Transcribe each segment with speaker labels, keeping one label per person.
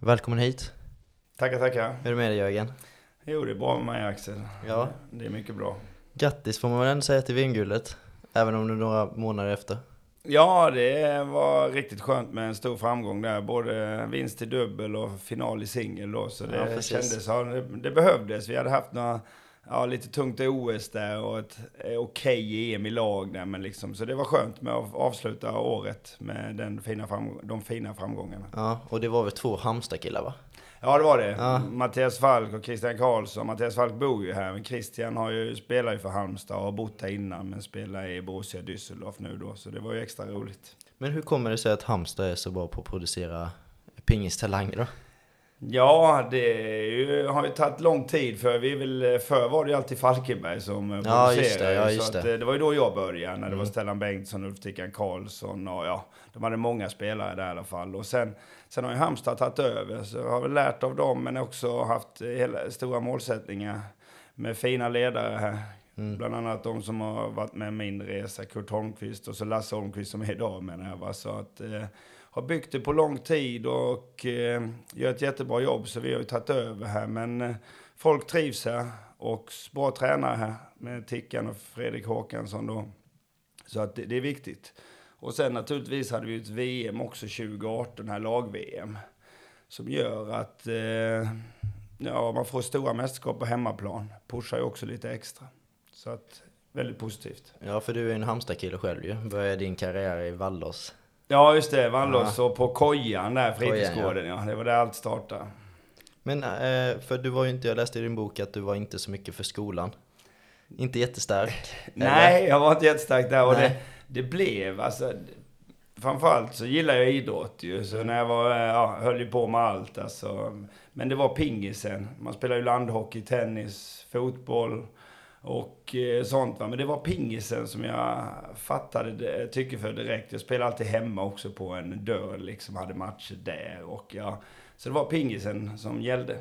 Speaker 1: Välkommen hit.
Speaker 2: Tackar, tackar.
Speaker 1: Hur är det med dig Jörgen?
Speaker 2: Jo, det är bra med mig Axel.
Speaker 1: Ja.
Speaker 2: Det är mycket bra.
Speaker 1: Grattis får man väl ändå säga till vinguldet. Även om det är några månader efter.
Speaker 2: Ja, det var riktigt skönt med en stor framgång där. Både vinst i dubbel och final i singel då. Så det
Speaker 1: Ja,
Speaker 2: kändes, ja, det, det behövdes. Vi hade haft några, ja, lite tungt i OS där och ett eh, okej EM i lag där. Men liksom, så det var skönt med att avsluta året med den fina de fina framgångarna.
Speaker 1: Ja, och det var väl två Halmstad-killar va?
Speaker 2: Ja, det var det.
Speaker 1: Ja.
Speaker 2: Mattias Falk och Christian Karlsson. Mattias Falk bor ju här, men Christian har ju, spelar ju för Halmstad och har bott här innan, men spelar i Borussia Düsseldorf nu då, så det var ju extra roligt.
Speaker 1: Men hur kommer det sig att Halmstad är så bra på att producera pingistalanger då?
Speaker 2: Ja, det ju, har ju tagit lång tid för vi väl, förr var det ju alltid Falkenberg som eh,
Speaker 1: Ja,
Speaker 2: producerade.
Speaker 1: just det, ja, just
Speaker 2: så att,
Speaker 1: det.
Speaker 2: eh, det var ju då jag började, när det var
Speaker 1: Mm.
Speaker 2: Stellan Bengtsson, Ulf Tickan Karlsson och ja, de hade många spelare där i alla fall. Och sen, sen har ju Halmstad tagit över, så jag har väl lärt av dem, men också haft hela, stora målsättningar med fina ledare här.
Speaker 1: Mm.
Speaker 2: Bland annat de som har varit med min resa, Kurt Holmqvist och så Lasse Holmqvist som är idag menar jag. Va? Så att, eh, har byggt det på lång tid och eh, gör ett jättebra jobb så vi har ju tagit över här. Men eh, folk trivs här och bra tränare här med Tickan och Fredrik Håkansson då. Så att det, det är viktigt. Och sen naturligtvis hade vi ju ett VM också 2018, här lag-VM. Som gör att eh, ja, man får stora mästerskap på hemmaplan. Pushar ju också lite extra. Så att, väldigt positivt.
Speaker 1: Ja, för du är en Halmstad-kille själv ju. Började din karriär i Vallås.
Speaker 2: Ja, just det. Vallås och på Kojan där, fritidsgården. Ja. Det var där allt startade.
Speaker 1: Men, eh, för du var ju inte, jag läste i din bok att du var inte så mycket för skolan. Inte jättestark.
Speaker 2: Nej, jag var inte jättestark där. Och det, det blev, alltså... Framförallt så gillar jag idrott ju. Så när jag var, ja, höll ju på med allt alltså. Men det var pingisen. Man spelar ju landhockey, tennis, fotboll och eh, sånt va. Men det var pingisen som jag fattade det, tycke för direkt. Jag spelade alltid hemma också på en dörr liksom. Hade matcher där och ja. Så det var pingisen som gällde.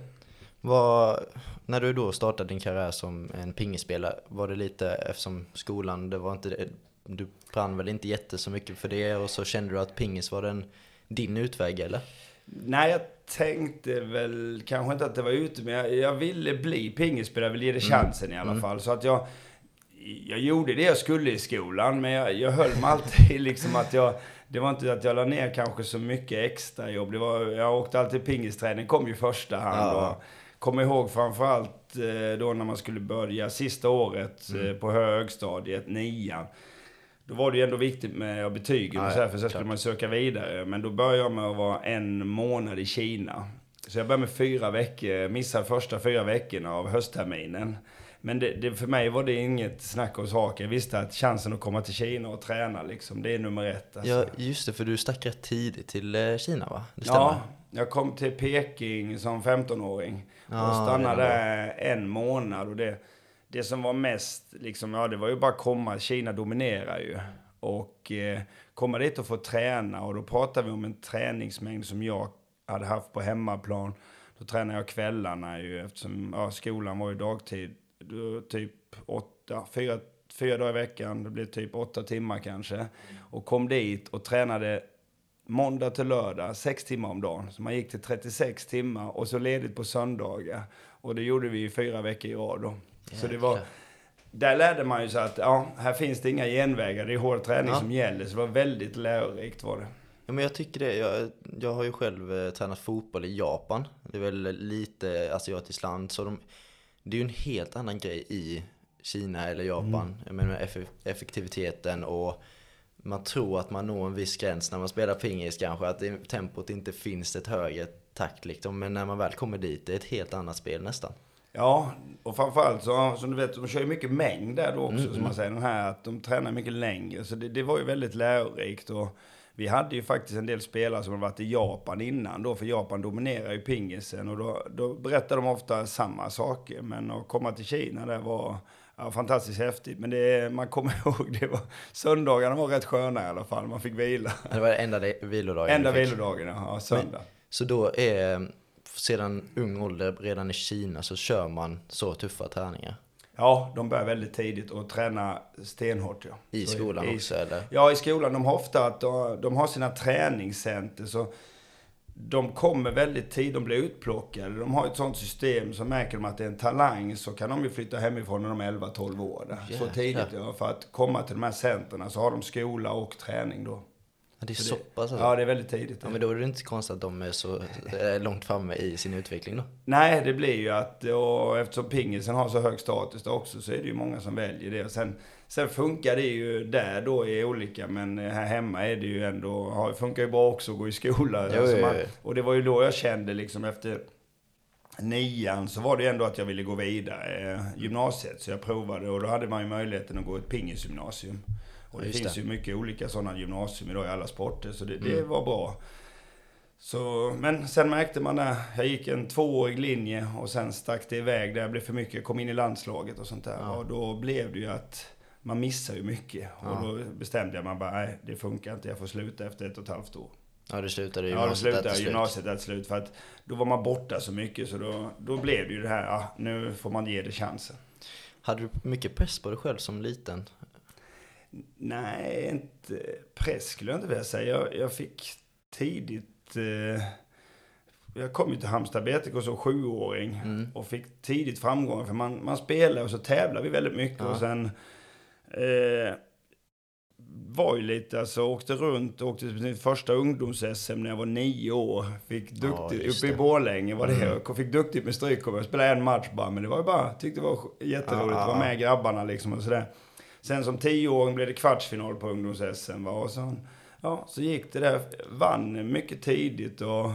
Speaker 1: Var, när du då startade din karriär som en pingisspelare, var det lite eftersom skolan, det var inte du brann väl inte jätte så mycket för det och så kände du att pingis var den, din utväg eller?
Speaker 2: Nej, jag tänkte väl kanske inte att det var ute, men jag, jag ville bli pingisspelare, jag ville ge det chansen i alla
Speaker 1: Mm.
Speaker 2: fall. Så att jag, jag gjorde det jag skulle i skolan, men jag, jag höll mig alltid liksom att jag, det var inte att jag la ner kanske så mycket extra jobb. Det var, jag åkte alltid pingisträning, kom ju första hand.
Speaker 1: Ja.
Speaker 2: Och kom ihåg framförallt eh, då när man skulle börja sista året
Speaker 1: Mm.
Speaker 2: eh, på högstadiet, nian. Då var det ju ändå viktigt med betygen
Speaker 1: Ja,
Speaker 2: och så här,
Speaker 1: ja,
Speaker 2: för sen skulle man söka vidare. Men då började jag med att vara en månad i Kina. Så jag började med fyra veckor, missade första fyra veckorna av höstterminen. Men det, det, för mig var det inget snack om saker. Jag visste att chansen att komma till Kina och träna, liksom, det är nummer ett. Alltså.
Speaker 1: Ja, just det, för du stack rätt tidigt till eh, Kina va? Det stämmer?
Speaker 2: Ja, jag kom till Peking som 15-åring.
Speaker 1: Ja,
Speaker 2: och stannade
Speaker 1: redan
Speaker 2: där en månad. Och det, det som var mest, liksom, ja det var ju bara att komma. Kina dominerar ju. Och eh, komma dit och få träna. Och då pratar vi om en träningsmängd som jag hade haft på hemmaplan. Då tränade jag kvällarna ju eftersom ja, skolan var ju dagtid. Då, typ åtta, fyra, fyra dagar i veckan. Det blev typ åtta timmar kanske. Och kom dit och tränade måndag till lördag, sex timmar om dagen. Så man gick till 36 timmar och så ledigt på söndagar. Och det gjorde vi i fyra veckor i rad då. Så det var, där lärde man ju sig att ja, här finns det inga genvägar. Det är hård träning
Speaker 1: Ja.
Speaker 2: som gäller. Så det var väldigt lärorikt var det.
Speaker 1: Ja, men jag tycker det. Jag, jag har ju själv eh, tränat fotboll i Japan. Det är väl lite asiatiskt land. Så de, det är ju en helt annan grej i Kina eller Japan. Jag menar med eff- effektiviteten och man tror att man når en viss gräns när man spelar pingis kanske. Att tempot inte finns ett högre takt liksom. Men när man väl kommer dit, det är ett helt annat spel nästan.
Speaker 2: Ja, och framförallt så, som du vet, de kör ju mycket mängd där då också,
Speaker 1: Mm,
Speaker 2: som
Speaker 1: mm.
Speaker 2: man säger, den här att de tränar mycket längre. Så det, det var ju väldigt lärorikt och vi hade ju faktiskt en del spelare som hade varit i Japan innan då, för Japan dominerar ju pingisen och då, då berättar de ofta samma saker. Men att komma till Kina där var ja, fantastiskt häftigt. Men det, man kommer ihåg, det var, söndagarna var rätt sköna i alla fall, man fick vila.
Speaker 1: Det var enda vilodagen
Speaker 2: Enda vilodagen, ja, söndag.
Speaker 1: Så då är, sedan ung ålder, redan i Kina, så kör man så tuffa träningar.
Speaker 2: Ja, de börjar väldigt tidigt och träna stenhårt. Ja.
Speaker 1: I skolan
Speaker 2: i,
Speaker 1: också eller?
Speaker 2: Ja, i skolan. De har ofta att de, de har sina träningscenter. Så de kommer väldigt tidigt, de blir utplockade. De har ett sånt system, så märker de att det är en talang så kan de ju flytta hemifrån när de är 11-12 år. Där. Så tidigt, ja. För att komma till de här centerna så har de skola och träning då.
Speaker 1: Ja, det är
Speaker 2: Så
Speaker 1: så
Speaker 2: det-
Speaker 1: pass alltså.
Speaker 2: Ja, det är väldigt tidigt.
Speaker 1: Ja, men då är det inte konstigt att de är så eh, långt framme i sin utveckling då.
Speaker 2: Nej, det blir ju att, och eftersom pingisen har så hög status då också, så är det ju många som väljer det. Och sen, sen funkar det ju där då i olika, men här hemma är det ju ändå, har- funkar ju bra också att gå i skola.
Speaker 1: Jo,
Speaker 2: Alltså man, och det var ju då jag kände liksom efter nian så var det ändå att jag ville gå vidare eh, gymnasiet. Så jag provade och då hade man ju möjligheten att gå ett pingisgymnasium. Och det
Speaker 1: Just
Speaker 2: finns
Speaker 1: det.
Speaker 2: ju mycket olika sådana gymnasium idag i alla sporter, så det, det
Speaker 1: Mm.
Speaker 2: var bra. Så, men sen märkte man när jag gick en tvåårig linje och sen stack det iväg där jag blev för mycket. Kom in i landslaget och sånt där.
Speaker 1: Ja.
Speaker 2: Och då blev det ju att man missar ju mycket.
Speaker 1: Ja.
Speaker 2: Och då bestämde jag mig bara, nej det funkar inte, jag får sluta efter ett och ett halvt år.
Speaker 1: Ja, du slutade
Speaker 2: Ja, då
Speaker 1: gymnasiet
Speaker 2: slutade jag gymnasiet till slut. För att då var man borta så mycket så då, då blev det ju det här, ja, nu får man ge det chansen.
Speaker 1: Hade du mycket press på dig själv som liten?
Speaker 2: Nej, inte press skulle jag inte vilja säga. Jag, jag fick tidigt... Eh, jag kom ju till Halmstad BTK som sjuåring
Speaker 1: Mm.
Speaker 2: och fick tidigt framgångar. För man, man spelar och så tävlar vi väldigt mycket.
Speaker 1: Ja.
Speaker 2: Och sen eh, var ju lite, alltså åkte runt, åkte till mitt första ungdoms-SM när jag var nio år. Fick
Speaker 1: Ja,
Speaker 2: duktigt,
Speaker 1: just
Speaker 2: uppe i. Borlänge var det.
Speaker 1: Mm.
Speaker 2: Fick duktigt med strykkover. Jag spelade en match bara, men det var ju bara, tyckte det var jätteroligt att vara med grabbarna liksom och sådär. Sen som tioåring blev det kvartsfinal på ungdoms-SM va? och så, ja, så gick det där. Vann mycket tidigt och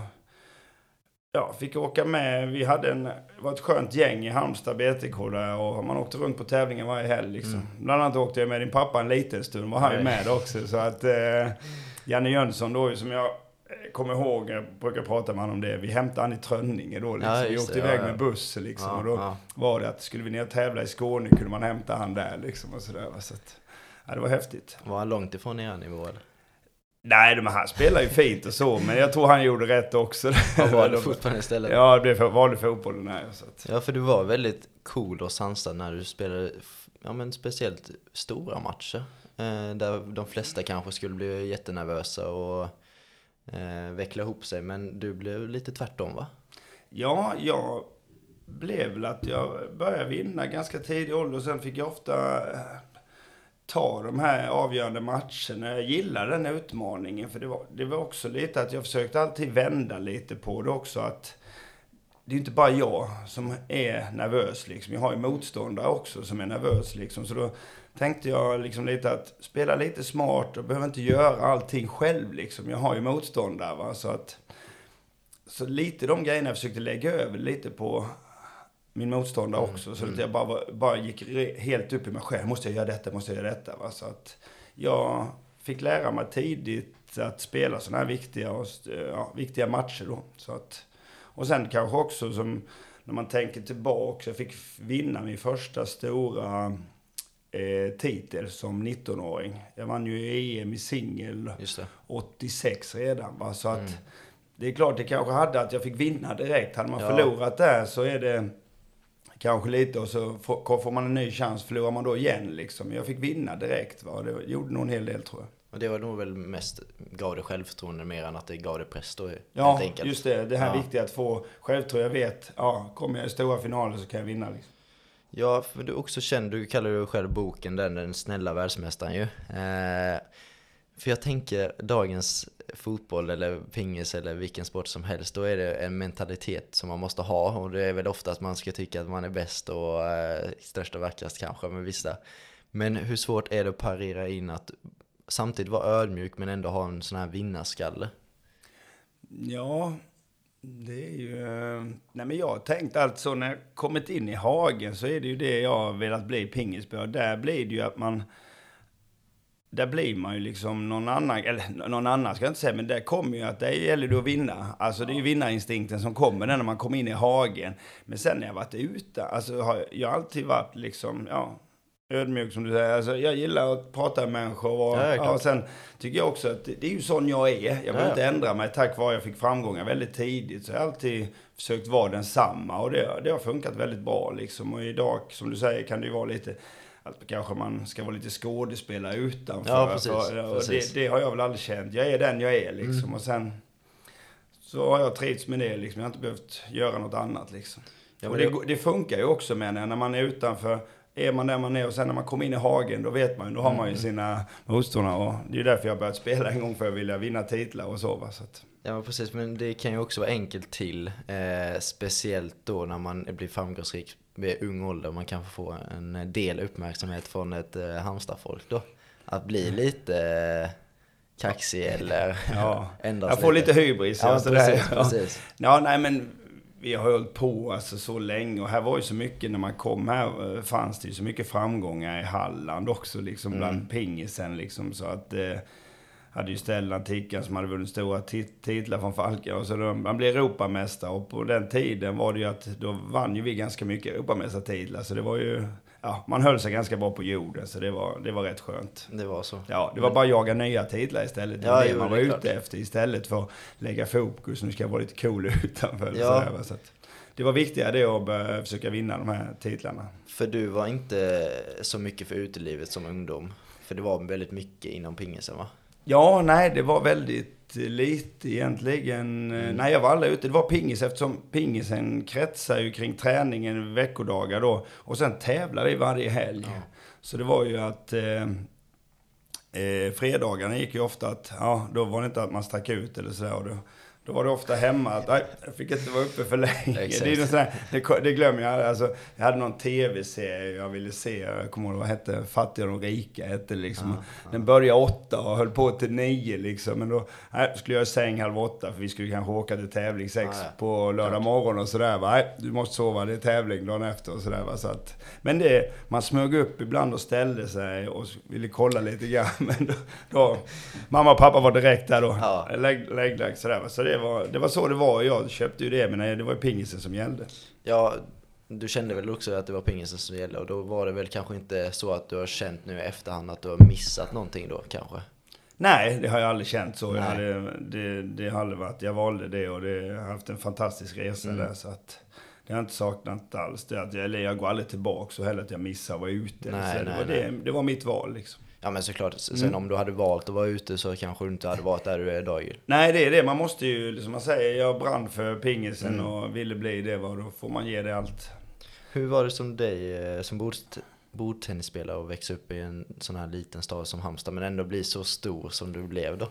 Speaker 2: ja, fick åka med. Vi hade en, det var ett skönt gäng i Halmstad BTK där och man åkte runt på tävlingen varje helg liksom.
Speaker 1: Mm.
Speaker 2: Bland annat åkte jag med din pappa en liten stund, var han ju med också. Så att eh, Janne Jönsson då, som jag eh, kommer ihåg, jag brukar prata med honom om det, vi hämtade han i Trönninge då liksom.
Speaker 1: Ja,
Speaker 2: vi åkte
Speaker 1: det,
Speaker 2: iväg
Speaker 1: ja,
Speaker 2: med buss liksom.
Speaker 1: Ja,
Speaker 2: och då var det att skulle vi ner och tävla i Skåne kunde man hämta han där liksom och sådär. Så att, ja, det var häftigt.
Speaker 1: Var han långt ifrån er nivå eller?
Speaker 2: Nej, men han spelar ju fint och så, men jag tror han gjorde rätt också.
Speaker 1: Han valde fotbollen istället?
Speaker 2: Ja, det blev för, valde fotbollen här. Så att,
Speaker 1: Ja, för du var väldigt cool och sansad när du spelade, ja men speciellt stora matcher. Eh, där de flesta kanske skulle bli jättenervösa och eh, veckla ihop sig, men du blev lite tvärtom va?
Speaker 2: ja, jag blev väl att jag började vinna ganska tidig ålder och sen fick jag ofta eh, ta de här avgörande matcherna. Jag gillar den utmaningen för det var, det var också lite att jag försökte alltid vända lite på det också att det är inte bara jag som är nervös liksom. Jag har ju motståndare också som är nervös liksom. Så då tänkte jag liksom lite att spela lite smart och behöver inte göra allting själv liksom. Jag har ju motståndare va. Så att så lite de grejerna jag försökte lägga över lite på min motståndare
Speaker 1: Mm,
Speaker 2: också. Så
Speaker 1: mm.
Speaker 2: att jag bara, bara gick helt upp i mig själv. Måste jag göra detta? Måste jag göra detta? Va? Så att jag fick lära mig tidigt att spela sådana här viktiga, och, ja, viktiga matcher då. Så att, och sen kanske också som när man tänker tillbaka. Jag fick vinna min första stora eh, titel som 19-åring. Jag vann ju EM i singel
Speaker 1: Just det.
Speaker 2: 86 redan. Va? Så att
Speaker 1: Mm.
Speaker 2: det är klart, det kanske hade att jag fick vinna direkt. Hade man
Speaker 1: Ja.
Speaker 2: förlorat där så är det kanske lite och så får, får man en ny chans. Förlorar man då igen liksom. Jag fick vinna direkt. Va? Det gjorde nog en hel del tror jag.
Speaker 1: Och det var nog väl mest, gav det självförtroende mer än att det gav det press då
Speaker 2: Ja,
Speaker 1: helt enkelt.
Speaker 2: just det. Det här
Speaker 1: Ja.
Speaker 2: viktiga att få självförtroende. Jag vet, ja, kommer jag i stora finaler så kan jag vinna. Liksom.
Speaker 1: Ja, för du är också känd, du kallar ju själv boken den, den snälla världsmästaren ju. Eh, för jag tänker dagens fotboll eller pingis eller vilken sport som helst, då är det en mentalitet som man måste ha. Och det är väl ofta att man ska tycka att man är bäst och eh, störst och vackrast kanske med vissa. Men hur svårt är det att parera in att samtidigt vara ödmjuk men ändå ha en sån här vinnarskalle?
Speaker 2: Ja, det är ju... Eh, nej men jag har tänkt alltså när jag kommit in i hagen så är det ju det jag har velat bli pingisspelare. Där blir det ju att man... Där blir man ju liksom någon annan, eller någon annan ska jag inte säga, men där kommer ju att det gäller det att vinna. Alltså det är ju vinnarinstinkten som kommer när man kommer in i hagen. Men sen när jag varit ute, alltså har jag, alltid varit liksom, ja, ödmjuk som du säger. Alltså jag gillar att prata med människor och,
Speaker 1: Ja, ja,
Speaker 2: och sen tycker jag också att det, det är ju sån jag är. Jag behöver
Speaker 1: Ja.
Speaker 2: inte ändra mig tack vare att jag fick framgångar väldigt tidigt. Så jag har alltid försökt vara densamma och det, det har funkat väldigt bra liksom. Och idag, som du säger, kan det ju vara lite att kanske man ska vara lite skådespelare utanför.
Speaker 1: Ja, precis,
Speaker 2: För, och
Speaker 1: precis.
Speaker 2: Det, det har jag väl aldrig känt. Jag är den jag är liksom.
Speaker 1: Mm.
Speaker 2: Och sen så har jag trivts med det liksom. Jag har inte behövt göra något annat liksom.
Speaker 1: Ja,
Speaker 2: och
Speaker 1: men
Speaker 2: det, det funkar ju också med när man är utanför. Är man där man är och sen när man kommer in i hagen, då vet man ju, då har man ju sina motståndare. Och det är ju därför jag har börjat spela en gång, för att vilja vinna titlar och så. Va? så att,
Speaker 1: Ja men precis, men det kan ju också vara enkelt till. Eh, speciellt då när man blir framgångsrik vid ung ålder. Man kan få en del uppmärksamhet från ett eh, Halmstadfolk då. Att bli lite eh, kaxig eller
Speaker 2: ja,
Speaker 1: ändras
Speaker 2: jag får lite hybris.
Speaker 1: Ja,
Speaker 2: sådär.
Speaker 1: precis,
Speaker 2: Ja.
Speaker 1: precis.
Speaker 2: Ja, nej men vi har hållit på alltså så länge och här var ju så mycket, när man kom här eh, fanns det ju så mycket framgångar i Halland också liksom bland
Speaker 1: Mm.
Speaker 2: pingisen liksom så att eh, hade ju Stellan Tickan som hade vunnit stora tit- titlar från Falken och så då, man blev Europamästare och på den tiden var det ju att då vann ju vi ganska mycket Europamästartitlar så det var ju, ja man höll sig ganska bra på jorden så det var, det var rätt skönt.
Speaker 1: Det var så.
Speaker 2: Ja, det var bara att jaga nya titlar istället. Det
Speaker 1: Ja,
Speaker 2: var det
Speaker 1: jo,
Speaker 2: man
Speaker 1: det
Speaker 2: var
Speaker 1: är
Speaker 2: ute
Speaker 1: klart.
Speaker 2: efter istället för att lägga fokus. Nu ska jag vara lite cool utanför.
Speaker 1: Ja.
Speaker 2: Sådär, va, så att det var viktigare det att börja försöka vinna de här titlarna.
Speaker 1: För du var inte så mycket för utelivet som ungdom. För det var väldigt mycket inom pingisen va?
Speaker 2: Ja, nej, det var väldigt lite egentligen.
Speaker 1: Mm.
Speaker 2: Nej, jag var aldrig ute. Det var pingis eftersom pingisen kretsar ju kring träningen veckodagar då. Och sen tävlar vi varje helg.
Speaker 1: Ja.
Speaker 2: Så det var ju att eh, eh, fredagarna gick ju ofta att, ja, då var det inte att man stack ut eller sådär. Och då, då var det ofta hemma att, nej, jag fick inte vara uppe för länge.
Speaker 1: Exakt.
Speaker 2: Det, sådär, det, det glömmer jag. Alltså, jag hade någon tv-serie jag ville se. Jag kommer ihåg vad hette. Fattiga och rika hette liksom.
Speaker 1: Ja,
Speaker 2: Den började åtta och höll på till nio liksom. Men då nej, skulle jag i säng halv åtta för vi skulle kanske åka till tävling sex
Speaker 1: Ja, ja.
Speaker 2: på lördag morgon och sådär. va. Nej, du måste sova, det är tävling dagen efter och sådär. va. Så att, men det, man smög upp ibland och ställde sig och ville kolla lite grann. Men då, då mamma och pappa var direkt där då.
Speaker 1: Ja.
Speaker 2: Lägg, lägg, lägg, sådär. va. Så det var, det var så det var. Jag köpte ju det, men nej, det var ju pingisen som gällde.
Speaker 1: Ja, du kände väl också att det var pingisen som gällde och då var det väl kanske inte så att du har känt nu i efterhand att du har missat någonting då kanske?
Speaker 2: Nej, det har jag aldrig känt så. Jag
Speaker 1: Nej.
Speaker 2: hade, det, det har aldrig varit. Jag valde det och det, jag har haft en fantastisk resa
Speaker 1: Mm.
Speaker 2: där. Så att det har jag inte saknat alls. Det att jag, eller jag går aldrig tillbaka så heller att jag missar att vara ute.
Speaker 1: Nej,
Speaker 2: så. det,
Speaker 1: nej,
Speaker 2: var
Speaker 1: nej.
Speaker 2: Det, det var mitt val liksom.
Speaker 1: Ja men såklart, sen
Speaker 2: Mm.
Speaker 1: om du hade valt att vara ute så kanske du inte hade varit där du är idag ju.
Speaker 2: Nej, det är det. Man måste ju, som man säger, jag brann för pingisen
Speaker 1: Mm.
Speaker 2: och ville bli det. Va? Då får man ge det allt.
Speaker 1: Hur var det som dig eh, som bord, bordtennisspelare att växa upp i en sån här liten stad som Halmstad men ändå bli så stor som du blev då?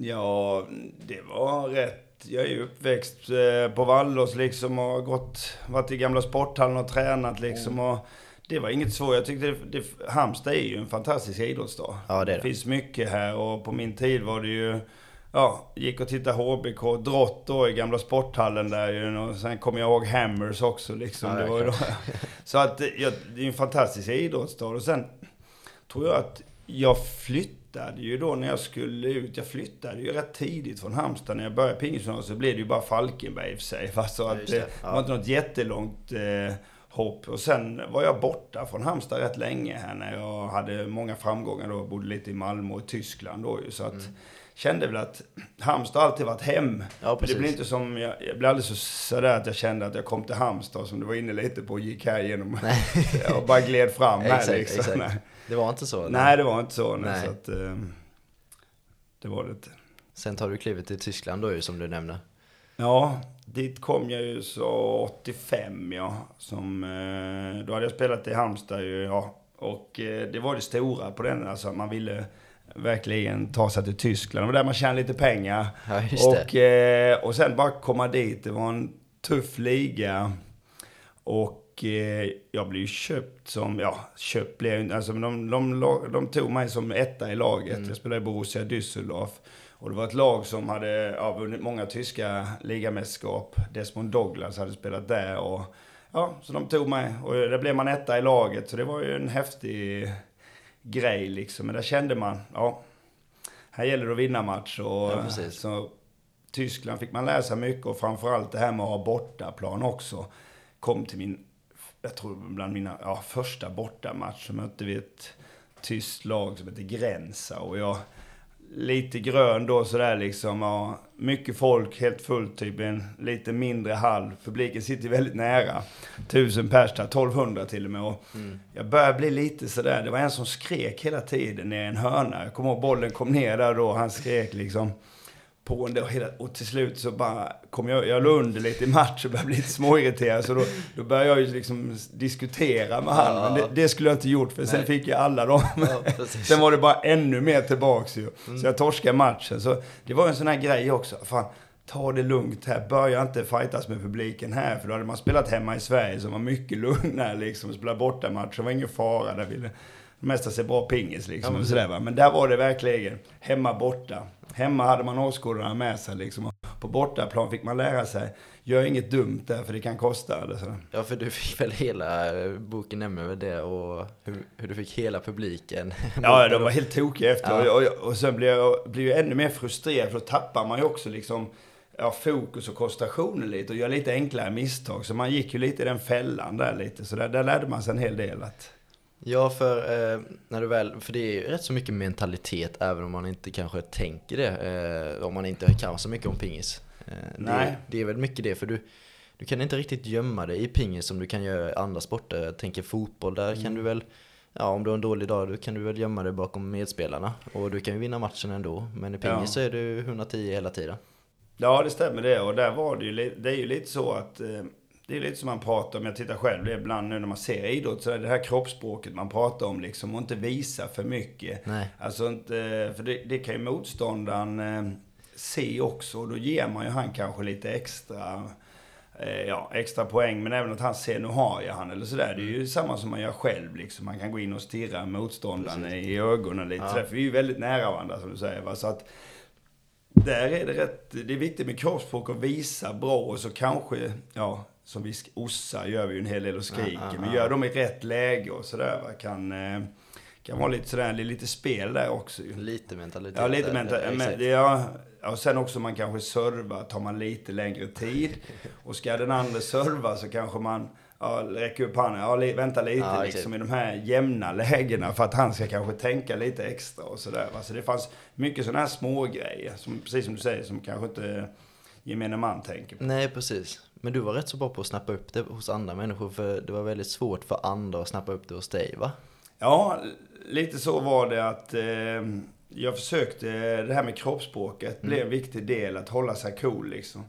Speaker 2: Ja, det var rätt. Jag är ju uppväxt eh, på Vallås liksom och har gått, varit i gamla sporthallen och tränat liksom.
Speaker 1: Mm.
Speaker 2: Och det var inget svårt. Jag tyckte det, det, Halmstad är ju en fantastisk idrottsstad.
Speaker 1: Ja, det det.
Speaker 2: Finns mycket här och på min tid var det ju, ja, gick och tittade HBK, Drott då i gamla sporthallen där ju. Och sen kommer jag ihåg Hammers också liksom.
Speaker 1: Ja,
Speaker 2: det
Speaker 1: ja,
Speaker 2: var då, så att det- ja, det är en fantastisk idrottsstad. Och sen tror jag att jag flyttade ju då när jag skulle ut. Jag flyttade ju rätt tidigt från Halmstad. När jag började pingisgymnasiet så blev det ju bara Falkenberg i och för sig. va. Så
Speaker 1: Ja,
Speaker 2: att
Speaker 1: just
Speaker 2: det,
Speaker 1: det.
Speaker 2: det
Speaker 1: Ja.
Speaker 2: var inte något jättelångt eh, hopp. Och sen var jag borta från Halmstad rätt länge här när jag hade många framgångar då. Bodde lite i Malmö och Tyskland då ju. Så att kände väl att Halmstad alltid varit hem.
Speaker 1: Mm. Ja,
Speaker 2: Men det
Speaker 1: precis.
Speaker 2: blev inte som, jag, jag blev aldrig så sådär att jag kände att jag kom till Halmstad som du var inne lite på och gick här genom och bara gled fram här
Speaker 1: Exakt,
Speaker 2: liksom.
Speaker 1: exakt. Det var inte så? eller?
Speaker 2: Nej, det var inte så. Nej.
Speaker 1: Nej.
Speaker 2: Så att, eh, det var det inte.
Speaker 1: Sen tar du klivet till Tyskland då ju som du nämnde.
Speaker 2: Ja, dit kom jag ju så 85 ja. Som, eh, då hade jag spelat i Halmstad ju, ja. Och eh, det var det stora på den, alltså man ville verkligen ta sig till Tyskland. Det var där man tjänade lite pengar.
Speaker 1: Ja, just.
Speaker 2: Och, eh, och sen bara komma dit. Det var en tuff liga. Och jag blev ju köpt som, ja, köpt blev jag inte, alltså de, de, de, de tog mig som etta i laget.
Speaker 1: Mm.
Speaker 2: Jag spelade i Borussia Düsseldorf. Och det var ett lag som hade ja, vunnit många tyska ligamästerskap. Desmond Douglas hade spelat där. Och, ja, så de tog mig. Och där blev man etta i laget. Så det var ju en häftig grej liksom. Men där kände man, ja, här gäller det att vinna match. Och,
Speaker 1: Ja,
Speaker 2: så Tyskland fick man läsa mycket och framförallt det här med att ha bortaplan också. Kom till min, jag tror bland mina ja, första bortamatch så mötte vi ett tyskt lag som heter Gränsa och jag lite grön då sådär liksom. Ja, mycket folk, helt fullt typ en lite mindre hall. Publiken sitter väldigt nära. Tusen pers där, 1200 till och med. Och
Speaker 1: Mm.
Speaker 2: jag började bli lite sådär, det var en som skrek hela tiden i en hörna. Jag kommer ihåg bollen kom ner där då, han skrek liksom på en del. Och, hela, och till slut så bara kom jag, jag låg under lite i match och började bli lite småirriterad. Så då, då började jag ju liksom diskutera med han. Men det, det skulle jag inte gjort för sen fick jag alla dem.
Speaker 1: Ja,
Speaker 2: sen var det bara ännu mer tillbaks ju. Så jag torskade matchen. Så det var en sån här grej också. Fan, ta det lugnt här. Börja inte fightas med publiken här. För då hade man spelat hemma i Sverige som var mycket lugnare liksom. Spela borta matcher var ingen fara. Där ville mesta se bra pingis liksom. Ja, och sådär, va? Men där var det verkligen hemma borta. Hemma hade man åskådarna med sig liksom. På bortaplan fick man lära sig, gör inget dumt där för det kan kosta eller så.
Speaker 1: Ja, för du fick väl hela boken nämner väl det och hur, hur, du fick hela publiken.
Speaker 2: Ja, de var helt tokiga efter. Ja. Och, och, och sen blev jag, blev jag ännu mer frustrerad för då tappar man ju också liksom ja, fokus och koncentrationen lite och gör lite enklare misstag. Så man gick ju lite i den fällan där lite. Så där, där lärde man sig en hel del. Att...
Speaker 1: Ja, för, eh, när du väl, för det är ju rätt så mycket mentalitet även om man inte kanske tänker det. Eh, om man inte kan så mycket om pingis. Eh, Nej. Det, det, är väl mycket det, för du, du kan inte riktigt gömma dig i pingis som du kan göra i andra sporter. Jag tänker fotboll, där mm. kan du väl Ja, om du har en dålig dag då kan du väl gömma dig bakom medspelarna. Och du kan ju vinna matchen ändå. Men i pingis ja. så är du 110 hela tiden.
Speaker 2: Ja, det stämmer det. Och där var det ju, det är ju lite så att eh, det är lite som man pratar om, jag tittar själv det ibland nu när man ser idrott, så är det här kroppsspråket man pratar om liksom, och inte visa för mycket.
Speaker 1: Nej.
Speaker 2: Alltså inte, för det, det kan ju motståndaren eh, se också, och då ger man ju han kanske lite extra, eh, ja, extra poäng, men även att han ser, nu har jag han, eller sådär. Det är ju mm. samma som man gör själv liksom. Man kan gå in och stirra motståndaren Precis. i ögonen lite, ja. för vi är ju väldigt nära varandra som du säger. Va? Så att, där är det rätt, det är viktigt med kroppsspråk att visa bra och så kanske, ja, som vi ossar gör vi ju en hel del och skriker. Ja, ja, men gör dem i rätt läge och sådär va. Kan, eh, kan vara lite sådär, det är lite spel där också ju.
Speaker 1: Lite mentalitet.
Speaker 2: Ja, lite mentalitet. Ja, och sen också man kanske servar, tar man lite längre tid. Och ska den andra serva så kanske man ja, räcker upp handen, ja, vänta lite ja, liksom i de här jämna lägena för att han ska kanske tänka lite extra och sådär. Så det fanns mycket sådana här små grejer som, precis som du säger, som kanske inte gemene man tänker på.
Speaker 1: Nej, precis. Men du var rätt så bra på att snappa upp det hos andra människor, för det var väldigt svårt för andra att snappa upp det hos dig, va?
Speaker 2: Ja, lite så var det att eh, jag försökte, det här med kroppsspråket mm. blev en viktig del, att hålla sig cool liksom.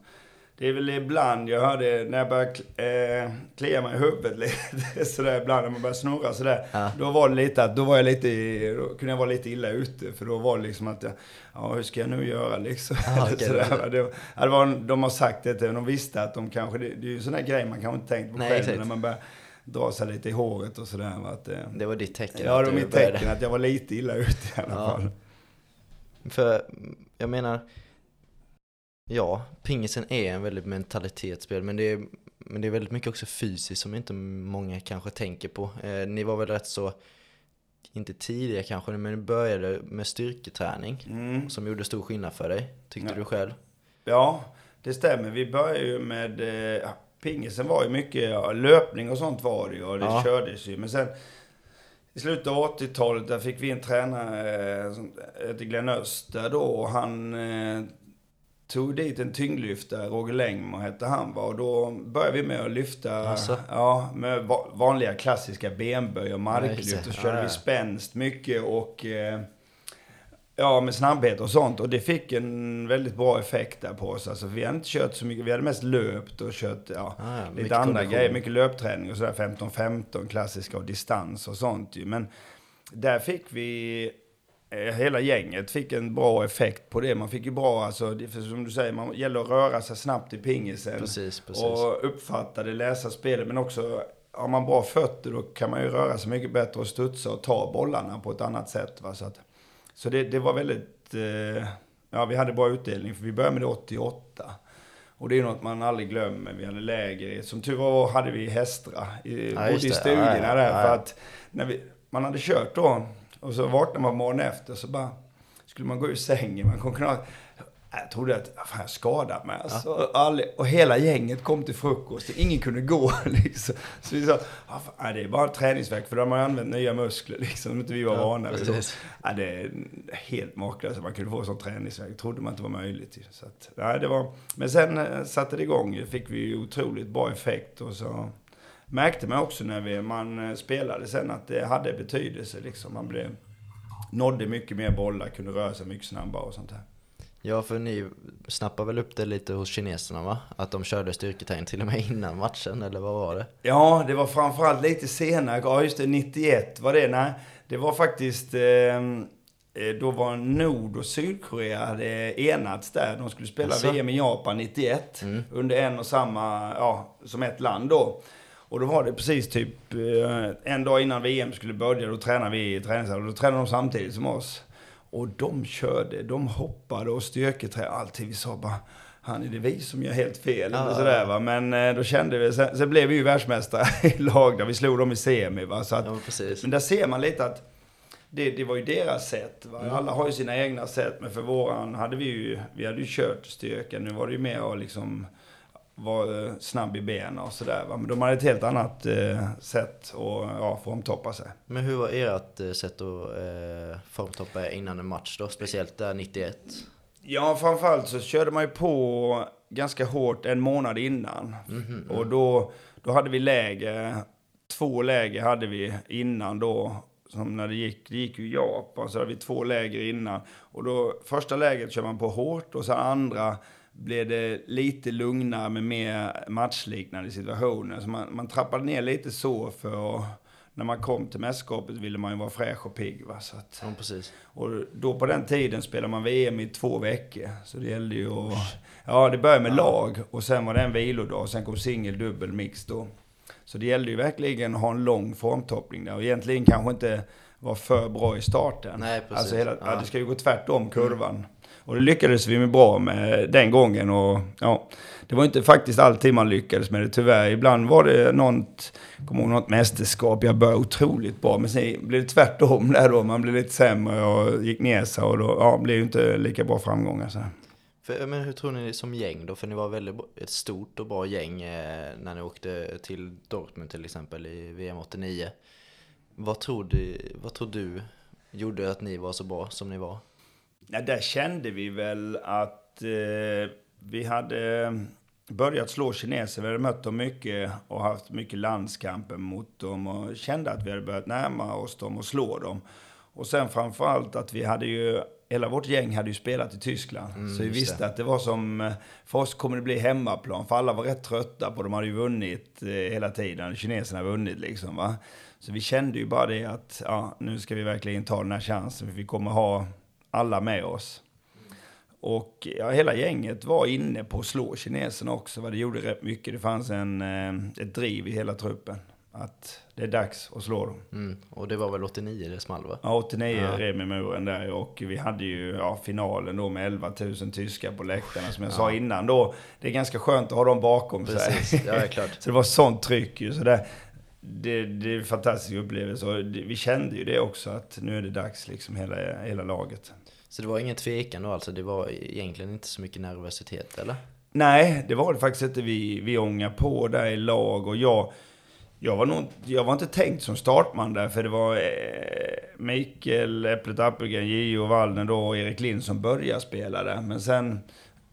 Speaker 2: Det är väl ibland jag hörde när jag började eh, klia mig i huvudet lite sådär ibland när man börjar snurra sådär. Ja. Då var det lite att, då var jag lite, då kunde jag vara lite illa ute. För då var det liksom att, jag, ja hur ska jag nu göra liksom? Ah, okay, sådär, det, det var, de har sagt det till de visste att de kanske, det, det är ju en sån där grej man kanske inte tänkt på Nej, själv. Exakt. När man börjar dra sig lite i håret och sådär. Att, eh,
Speaker 1: det var ditt tecken?
Speaker 2: Ja, det var mitt tecken att jag var lite illa ute i alla ja. fall.
Speaker 1: För, jag menar, Ja, pingisen är en väldigt mentalitetsspel, men det är, men det är väldigt mycket också fysiskt som inte många kanske tänker på. Eh, ni var väl rätt så, inte tidiga kanske, men ni började med styrketräning mm. som gjorde stor skillnad för dig, tyckte ja. du själv?
Speaker 2: Ja, det stämmer. Vi började ju med, eh, pingisen var ju mycket ja, löpning och sånt var det ju, och det ja. kördes ju. Men sen i slutet av 80-talet, där fick vi en tränare eh, som hette Glenn Öster då, och han eh, tog dit en tyngdlyftare, Roger Längmo hette han va? Och då började vi med att lyfta, alltså. ja, med vanliga klassiska benböj och marklyft. Och så körde ja, ja. vi spänst mycket och eh, Ja, med snabbhet och sånt. Och det fick en väldigt bra effekt där på oss. Alltså, vi hade inte kört så mycket. Vi hade mest löpt och kört ja, ah, ja, lite andra grejer. Mycket löpträning och sådär. 15-15 klassiska och distans och sånt ju. Men där fick vi hela gänget fick en bra effekt på det. Man fick ju bra, alltså, för som du säger, man gäller att röra sig snabbt i pingisen.
Speaker 1: Precis, precis.
Speaker 2: Och uppfatta det, läsa spelet. Men också, har man bra fötter då kan man ju röra sig mycket bättre och studsa och ta bollarna på ett annat sätt. Va? Så, att, så det, det var väldigt, eh, ja vi hade bra utdelning för vi började med det 88. Och det är något man aldrig glömmer. Vi hade läger, som tur var hade vi Hästra, i, ja, bodde i stugorna ja, ja, där. För att när vi, man hade kört då och så vaknade man morgonen efter så bara skulle man gå ur sängen. Man kom knappt, jag trodde att fan, jag skadat mig. Alltså, ja. och hela gänget kom till frukost. Ingen kunde gå. Liksom. Så vi sa, ah, det är bara träningsverk för de har använt nya muskler liksom, inte vi var ja, vana vid. Ja, det är helt makalöst man kunde få sån träningsverk. trodde man inte var möjligt. Så att, ja, det var, men sen eh, satte det igång. fick vi otroligt bra effekt. Och så märkte man också när vi, man eh, spelade sen att det hade betydelse. Liksom. Man blev, nådde mycket mer bollar, kunde röra sig mycket snabbare och sånt där.
Speaker 1: Ja, för ni snappade väl upp det lite hos kineserna va? Att de körde styrketräning till och med innan matchen, eller vad var det?
Speaker 2: Ja, det var framförallt lite senare. Ja, just det, 91 var det. Nej, det var faktiskt... Ehm, eh, då var Nord och Sydkorea hade enats där. De skulle spela
Speaker 1: Alltså?
Speaker 2: VM i Japan 91. Under en och samma, ja, som ett land då. Och då var det precis typ eh, en dag innan VM skulle börja, då tränade vi i träningshallen. Då tränade de samtidigt som oss. Och de körde, de hoppade och styrketränade alltid. Vi sa bara, han är det vi som gör helt fel?
Speaker 1: Ja.
Speaker 2: Eller sådär, va? Men eh, då kände vi, sen, sen blev vi ju världsmästare i lag där vi slog dem i semi. Va? Så att,
Speaker 1: Ja, men
Speaker 2: där ser man lite att det, det var ju deras sätt. Va?
Speaker 1: Mm.
Speaker 2: Alla har ju sina egna sätt. Men för våran hade vi ju, vi hade ju kört styrka. Nu var det ju mer att liksom vara eh, snabb i benen och sådär. Men de hade ett helt annat eh, sätt att ja, formtoppa sig.
Speaker 1: Men hur var ert eh, sätt att eh, formtoppa innan en match då? Speciellt där 91?
Speaker 2: Ja, framförallt så körde man ju på ganska hårt en månad innan.
Speaker 1: Mhm,
Speaker 2: Och då, då hade vi läge, två läger hade vi innan då. Som när det gick, det gick ju Japan, så hade vi två läger innan. Och då, första läget kör man på hårt och sen andra blev det lite lugnare med mer matchliknande situationer. Så man, man trappade ner lite så för att, när man kom till mästerskapet ville man ju vara fräsch och pigg. Va? Så att,
Speaker 1: Ja, precis.
Speaker 2: och då på den tiden spelade man VM i två veckor. Så det gällde ju att... Ja, det började med lag och sen var det en vilodag. Sen kom singel, dubbel, mix då. Så det gällde ju verkligen att ha en lång formtoppning där. Och egentligen kanske inte vara för bra i starten.
Speaker 1: Nej, precis.
Speaker 2: Alltså hela, ja.
Speaker 1: Ja.
Speaker 2: det ska ju gå tvärtom kurvan. Och det lyckades vi med bra med den gången. Och ja, det var inte faktiskt alltid man lyckades med det tyvärr. Ibland var det något, kommer ihåg något mästerskap, jag började otroligt bra. Men sen blev det tvärtom där då. Man blev lite sämre och gick ner sig och då ja, blev det inte lika bra framgångar. Så.
Speaker 1: För, men hur tror ni som gäng då? För ni var väldigt ett stort och bra gäng eh, när ni åkte till Dortmund till exempel i VM 89. Vad tror, du, vad tror du gjorde att ni var så bra som ni var?
Speaker 2: Ja, där kände vi väl att eh, vi hade börjat slå kineser. Vi hade mött dem mycket och haft mycket landskamper mot dem och kände att vi hade börjat närma oss dem och slå dem. Och sen framförallt att vi hade ju, hela vårt gäng hade ju spelat i Tyskland.
Speaker 1: Mm,
Speaker 2: så vi visste
Speaker 1: det.
Speaker 2: att det var som, för oss kommer det bli hemmaplan. För alla var rätt trötta på, de hade ju vunnit eh, hela tiden. Kineserna hade vunnit liksom va. Så vi kände ju bara det att, ja, nu ska vi verkligen ta den här chansen. För vi kommer ha alla med oss. Och ja, hela gänget var inne på att slå kineserna också. Va? Det gjorde rätt mycket. Det fanns en, eh, ett driv i hela truppen. Att det är dags att slå dem.
Speaker 1: Mm. Och det var väl 89 det small va?
Speaker 2: Ja, 89
Speaker 1: Ja.
Speaker 2: rev med muren där och vi hade ju ja, finalen då med 11 000 tyskar på läktarna som jag sa innan då. Det är ganska skönt att ha dem bakom
Speaker 1: Precis,
Speaker 2: sig.
Speaker 1: ja det är klart.
Speaker 2: Så det var sånt tryck ju. Så det, det, det är en fantastisk upplevelse och det, vi kände ju det också att nu är det dags liksom hela, hela laget.
Speaker 1: Så det var ingen tvekan då alltså? Det var egentligen inte så mycket nervositet eller?
Speaker 2: Nej, det var det faktiskt inte. Vi, vi ångade på där i lag och jag, jag, var nog, jag var inte tänkt som startman där för det var eh, Mikael Äpplet Appelgren, Gio Wallner då och Erik Lind som började spela där. Men sen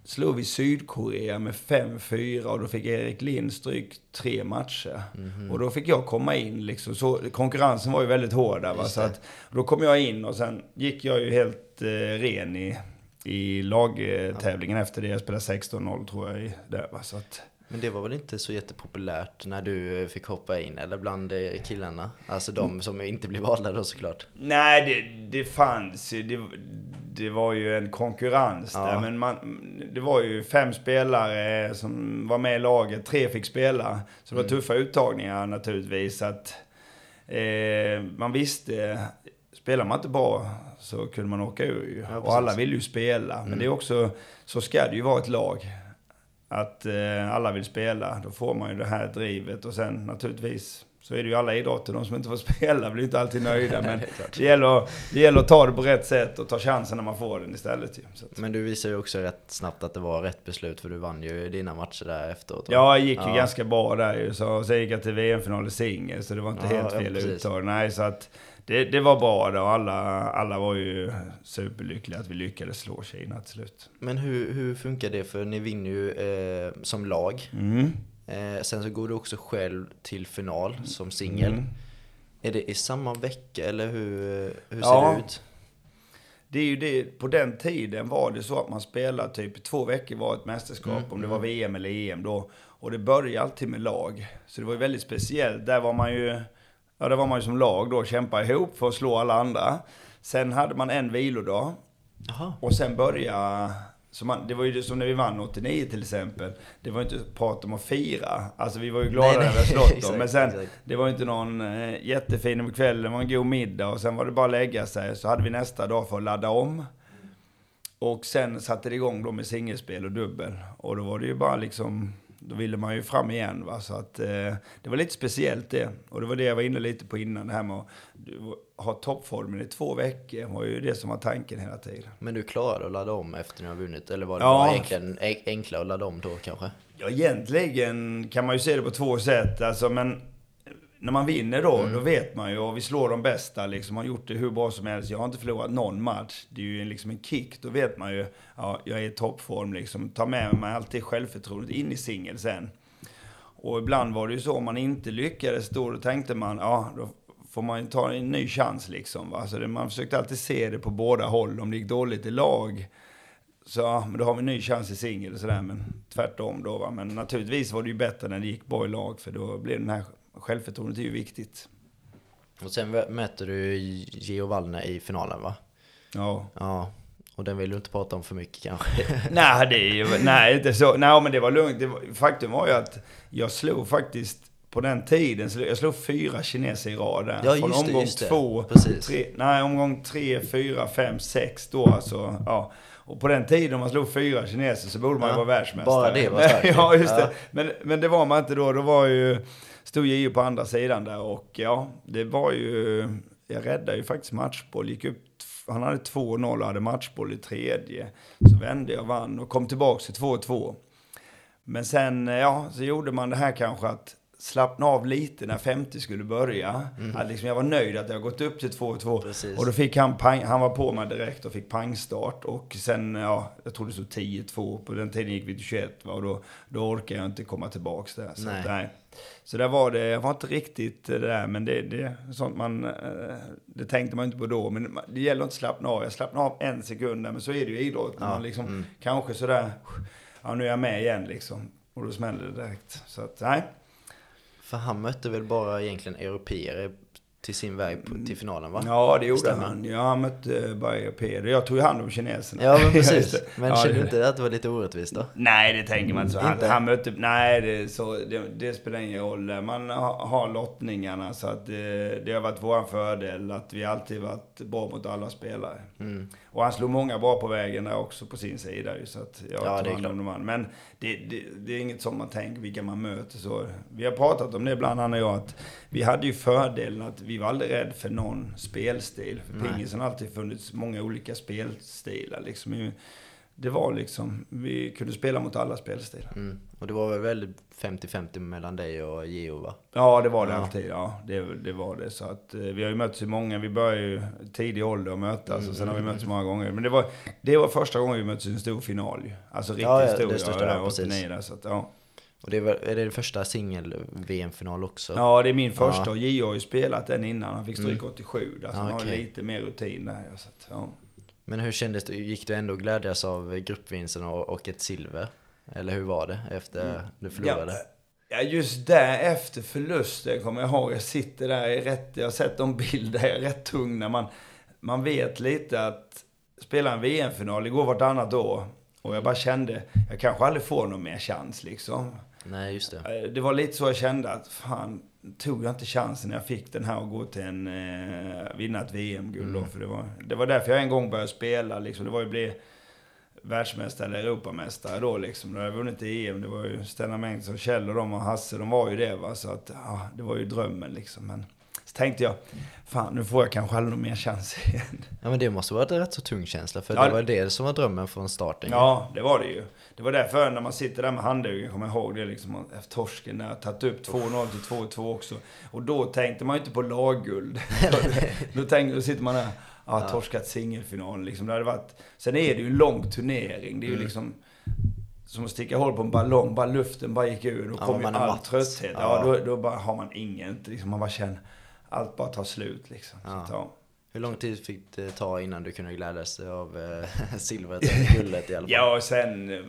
Speaker 2: slog vi Sydkorea med 5-4 och då fick Erik Lind stryk tre matcher. Och då fick jag komma in liksom. Så, konkurrensen var ju väldigt hård där va. Så att, då kom jag in och sen gick jag ju helt eh, ren i, i lagtävlingen efter det. Jag spelade 16-0 tror jag i där va. Så att,
Speaker 1: Men det var väl inte så jättepopulärt när du fick hoppa in eller bland eh, killarna? Alltså de som inte blev valda då såklart.
Speaker 2: Nej, det, det fanns. Det, det var ju en konkurrens
Speaker 1: Ja.
Speaker 2: där. Men man, det var ju fem spelare som var med i laget. Tre fick spela. Så det var tuffa uttagningar naturligtvis. Att, eh, man visste, spelar man inte bra så kunde man åka ur ju.
Speaker 1: Ja,
Speaker 2: och alla vill ju spela. Men det är också, så ska det ju vara ett lag. Att eh, alla vill spela. Då får man ju det här drivet. Och sen naturligtvis så är det ju alla idrotter. De som inte får spela blir inte alltid nöjda. Men
Speaker 1: Det
Speaker 2: gäller, det gäller att ta det på rätt sätt och ta chansen när man får den istället. Ju. Så
Speaker 1: Men du visade ju också rätt snabbt att det var rätt beslut för du vann ju dina matcher där efteråt.
Speaker 2: ja, det gick ju
Speaker 1: Ja.
Speaker 2: ganska bra där ju. Så, sen gick jag till VM-final i singel, så det var inte
Speaker 1: Ja,
Speaker 2: helt
Speaker 1: ja,
Speaker 2: fel
Speaker 1: precis.
Speaker 2: uttag. Nej, så att det, det var bra då. Alla, alla var ju superlyckliga att vi lyckades slå Kina till slut.
Speaker 1: Men hur, hur funkar det? För ni vinner ju eh, som lag.
Speaker 2: Mm.
Speaker 1: Eh, sen så går du också själv till final som singel.
Speaker 2: Mm.
Speaker 1: Är det i samma vecka eller hur, hur ser
Speaker 2: Ja.
Speaker 1: det ut?
Speaker 2: det är ju det, på den tiden var det så att man spelade typ två veckor var ett mästerskap,
Speaker 1: Mm,
Speaker 2: om det var VM eller EM då. Och det började alltid med lag. Så det var ju väldigt speciellt. Där var man ju, ja där var man ju som lag då, kämpa ihop för att slå alla andra. Sen hade man en vilodag.
Speaker 1: Jaha.
Speaker 2: Och sen börja... Så man, det var ju det som när vi vann 89 till exempel. Det var ju inte prat om att fira. Alltså vi var ju glada hade slått dem. Men sen,
Speaker 1: exakt.
Speaker 2: det var ju inte någon eh, jättefin kväll. Det var en god middag och sen var det bara att lägga sig. Så hade vi nästa dag för att ladda om. Och sen satte det igång då med singelspel och dubbel. Och då var det ju bara liksom, då ville man ju fram igen va. Så att eh, det var lite speciellt det. Och det var det jag var inne lite på innan, det här med att ha toppformen i två veckor var ju det som var tanken hela tiden.
Speaker 1: Men du klarade att ladda om efter ni har vunnit? Eller var det
Speaker 2: Ja.
Speaker 1: bara egentligen enklare att ladda om då kanske?
Speaker 2: Ja, egentligen kan man ju se det på två sätt. Alltså, men när man vinner då, då vet man ju, och vi slår de bästa, liksom, har gjort det hur bra som helst. Jag har inte förlorat någon match. Det är ju liksom en kick. Då vet man ju, ja, jag är i toppform liksom. Ta med mig alltid självförtroendet in i singel sen. Och ibland var det ju så, om man inte lyckades då, då tänkte man, ja, då får man ju ta en ny chans liksom. Va? Så det, man försökte alltid se det på båda håll. Om det gick dåligt i lag, så ja, men då har vi en ny chans i singel och sådär. Men tvärtom då va. Men naturligtvis var det ju bättre när det gick bra i lag. För då blev den här självförtroendet är ju viktigt.
Speaker 1: Och sen möter du Geo Wallner i finalen va?
Speaker 2: Ja.
Speaker 1: Ja. Och den vill du inte prata om för mycket kanske?
Speaker 2: nej, det är ju, nej, inte så. Nej, men det var lugnt. Det var, faktum var ju att jag slog faktiskt på den tiden, jag slog fyra kineser i rad där.
Speaker 1: Ja,
Speaker 2: Från
Speaker 1: det,
Speaker 2: omgång
Speaker 1: det.
Speaker 2: två,
Speaker 1: Precis.
Speaker 2: tre, nej omgång tre, fyra, fem, sex då alltså. Ja. Och på den tiden om man slog fyra kineser så borde man ju
Speaker 1: Ja,
Speaker 2: vara världsmästare.
Speaker 1: bara det var starkt.
Speaker 2: ja, just det.
Speaker 1: Ja.
Speaker 2: Men, men det var man inte då. Då var ju, stod JO på andra sidan där och ja, det var ju, jag räddade ju faktiskt matchboll, gick upp, han hade 2-0 och hade matchboll i tredje. Så vände jag, vann och kom tillbaka till 2-2. Men sen, ja, så gjorde man det här kanske att slappna av lite när 50 skulle börja. Att liksom jag var nöjd att jag gått upp till 2-2.
Speaker 1: Mm. Precis.
Speaker 2: Och då fick han pang, han var på mig direkt och fick pangstart. Och sen, ja, jag tror det stod 10-2. På den tiden gick vi till 21 va? och då, då orkade jag inte komma tillbaks där. Så,
Speaker 1: Nej.
Speaker 2: att, nej. Så där var det, jag var inte riktigt det där, men det, det är sånt man, eh, det tänkte man inte på då. Men det gäller inte att slappna av. Jag slappnade av en sekund där, men så är det ju i idrott.
Speaker 1: Ja,
Speaker 2: man liksom,
Speaker 1: mm.
Speaker 2: kanske sådär, ja nu är jag med igen liksom. Och då smäller det direkt. Så att, nej.
Speaker 1: För han mötte väl bara egentligen europeer till sin väg till finalen va?
Speaker 2: Ja, det gjorde
Speaker 1: Stämmer.
Speaker 2: han. Ja, han mötte Bayer Peder. Jag tog ju hand om kineserna.
Speaker 1: Ja men precis. Men
Speaker 2: Ja,
Speaker 1: kände du inte att det var lite orättvist då?
Speaker 2: Nej, det tänker man inte så. Han,
Speaker 1: Inte?
Speaker 2: han mötte... Nej, det, så, det, det spelar ingen roll. Man har, har lottningarna så att det, det har varit vår fördel att vi alltid varit bra mot alla spelare.
Speaker 1: Mm.
Speaker 2: Och han slog många bra på vägen där också på sin sida så att jag
Speaker 1: Ja,
Speaker 2: tog
Speaker 1: det är
Speaker 2: hand om dem. Men det, det, det är inget som man tänker vilka man möter så. Vi har pratat om det ibland han och jag att vi hade ju fördelen att vi var aldrig rädda för någon spelstil. För pingisen har alltid funnits många olika spelstilar liksom. Det var liksom, vi kunde spela mot alla spelstilar.
Speaker 1: Mm. Och det var väl väldigt 50-50 mellan dig och Geo va?
Speaker 2: Ja, det var det
Speaker 1: Ja.
Speaker 2: alltid. Ja, det, det var det. Så att, eh, vi har ju mötts i många, vi började ju tidig ålder att mötas
Speaker 1: Mm,
Speaker 2: och sen har
Speaker 1: mm,
Speaker 2: vi mötts många gånger. Men det var, det var första gången vi möttes i en stor final ju. Alltså riktigt
Speaker 1: Ja, ja,
Speaker 2: stor.
Speaker 1: det största,
Speaker 2: ja,
Speaker 1: ja, precis.
Speaker 2: 89 där, så att, ja.
Speaker 1: Och det är, är det första singel-VM-final också?
Speaker 2: ja, det är min första
Speaker 1: Ja.
Speaker 2: och J har ju spelat den innan. Han fick stryk
Speaker 1: Mm.
Speaker 2: 87 där, så
Speaker 1: Ja,
Speaker 2: han har
Speaker 1: okej.
Speaker 2: lite mer rutin där. Så att, ja.
Speaker 1: Men hur kändes det? Gick du ändå glädjas av gruppvinsten och, ett silver? Eller hur var det efter du förlorade?
Speaker 2: Ja, ja, just där efter förlusten kommer jag ihåg. Jag sitter där, i rätt, jag har sett de bilder, jag är rätt tung när man, man vet lite att spela en VM-final, det går vartannat år. Och jag bara kände, jag kanske aldrig får någon mer chans liksom.
Speaker 1: Nej, just det.
Speaker 2: Eh, Det var lite så jag kände att fan, tog jag inte chansen när jag fick den här att gå till en, eh, vinna ett VM-guld då.
Speaker 1: Mm.
Speaker 2: För det var, det var därför jag en gång började spela liksom. Det var ju bli världsmästare eller Europamästare då liksom. Då hade jag vunnit EM. Det var ju Stellan Bengtsson, Kjell och de och Hasse, de var ju det va. Så att, ja, det var ju drömmen liksom. Men så tänkte jag, fan nu får jag kanske aldrig mer chans igen.
Speaker 1: Ja men det måste vara en rätt så tung känsla för
Speaker 2: Ja,
Speaker 1: det var det som var drömmen från starten.
Speaker 2: Ja, det var det ju. Det var därför när man sitter där med handduken, kommer jag ihåg det liksom, efter torsken när jag tagit upp 2-0 till 2-2 också. Och då tänkte man ju inte på lagguld. då, tänkte, då sitter man där, ja,
Speaker 1: Ja.
Speaker 2: torskat singelfinalen liksom. Det hade varit, sen är det ju en lång turnering. Det är ju
Speaker 1: Mm.
Speaker 2: liksom som att sticka hål på en ballong. Bara luften bara gick ur. Då
Speaker 1: Ja,
Speaker 2: kom ju all
Speaker 1: matt.
Speaker 2: trötthet. Ja,
Speaker 1: Ja.
Speaker 2: då, då bara har man inget. Liksom, man bara känner, allt bara tar slut liksom. Så
Speaker 1: Ja.
Speaker 2: att, ja.
Speaker 1: Hur lång tid fick det ta innan du kunde glädjas dig av eh, silvret eller guldet i alla fall?
Speaker 2: Ja, och sen...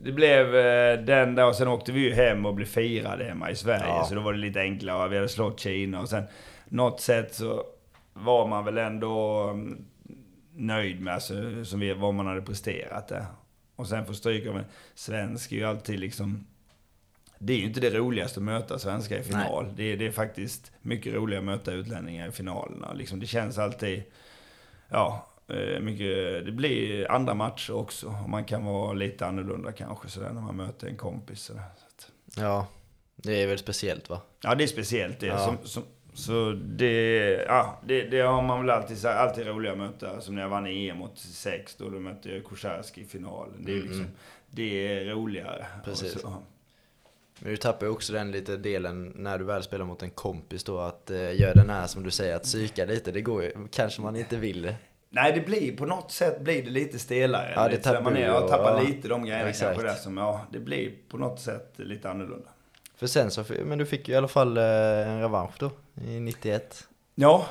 Speaker 2: Det blev eh, den där och sen åkte vi ju hem och blev firade hemma i Sverige.
Speaker 1: Ja.
Speaker 2: Så då var det lite enklare. Vi hade slått Kina och sen något sätt så var man väl ändå mm, nöjd med alltså, som vi, vad man hade presterat där. Och sen få stryka med svensk är ju alltid liksom... Det är ju inte det roligaste att möta svenskar i final. Det är, det är faktiskt mycket roligare att möta utlänningar i finalerna. Liksom, det känns alltid... Ja, eh, mycket, det blir andra matcher också. Och man kan vara lite annorlunda kanske sådär när man möter en kompis. Sådär. Så att,
Speaker 1: Ja, det är väl speciellt va?
Speaker 2: ja, det är speciellt det.
Speaker 1: Ja.
Speaker 2: Som, som, så det, ja, det, det har man väl alltid sagt, alltid roligare att möta. Som när jag vann EM 86, då, då mötte jag Kucharski i finalen. Det är
Speaker 1: Mm,
Speaker 2: liksom,
Speaker 1: mm.
Speaker 2: det är roligare.
Speaker 1: Precis.
Speaker 2: Och så,
Speaker 1: Men du tappar ju också den lite delen när du väl spelar mot en kompis då att eh, göra den här som du säger att psyka lite. Det går ju, kanske man inte vill.
Speaker 2: Nej, det blir på något sätt blir det lite stelare.
Speaker 1: Ja, det tappar
Speaker 2: man är, jag tappar
Speaker 1: ja,
Speaker 2: lite de grejerna
Speaker 1: exakt.
Speaker 2: kanske där som, ja, det blir på något sätt lite annorlunda.
Speaker 1: För sen så, men du fick ju i alla fall eh, en revansch då i 91.
Speaker 2: Ja,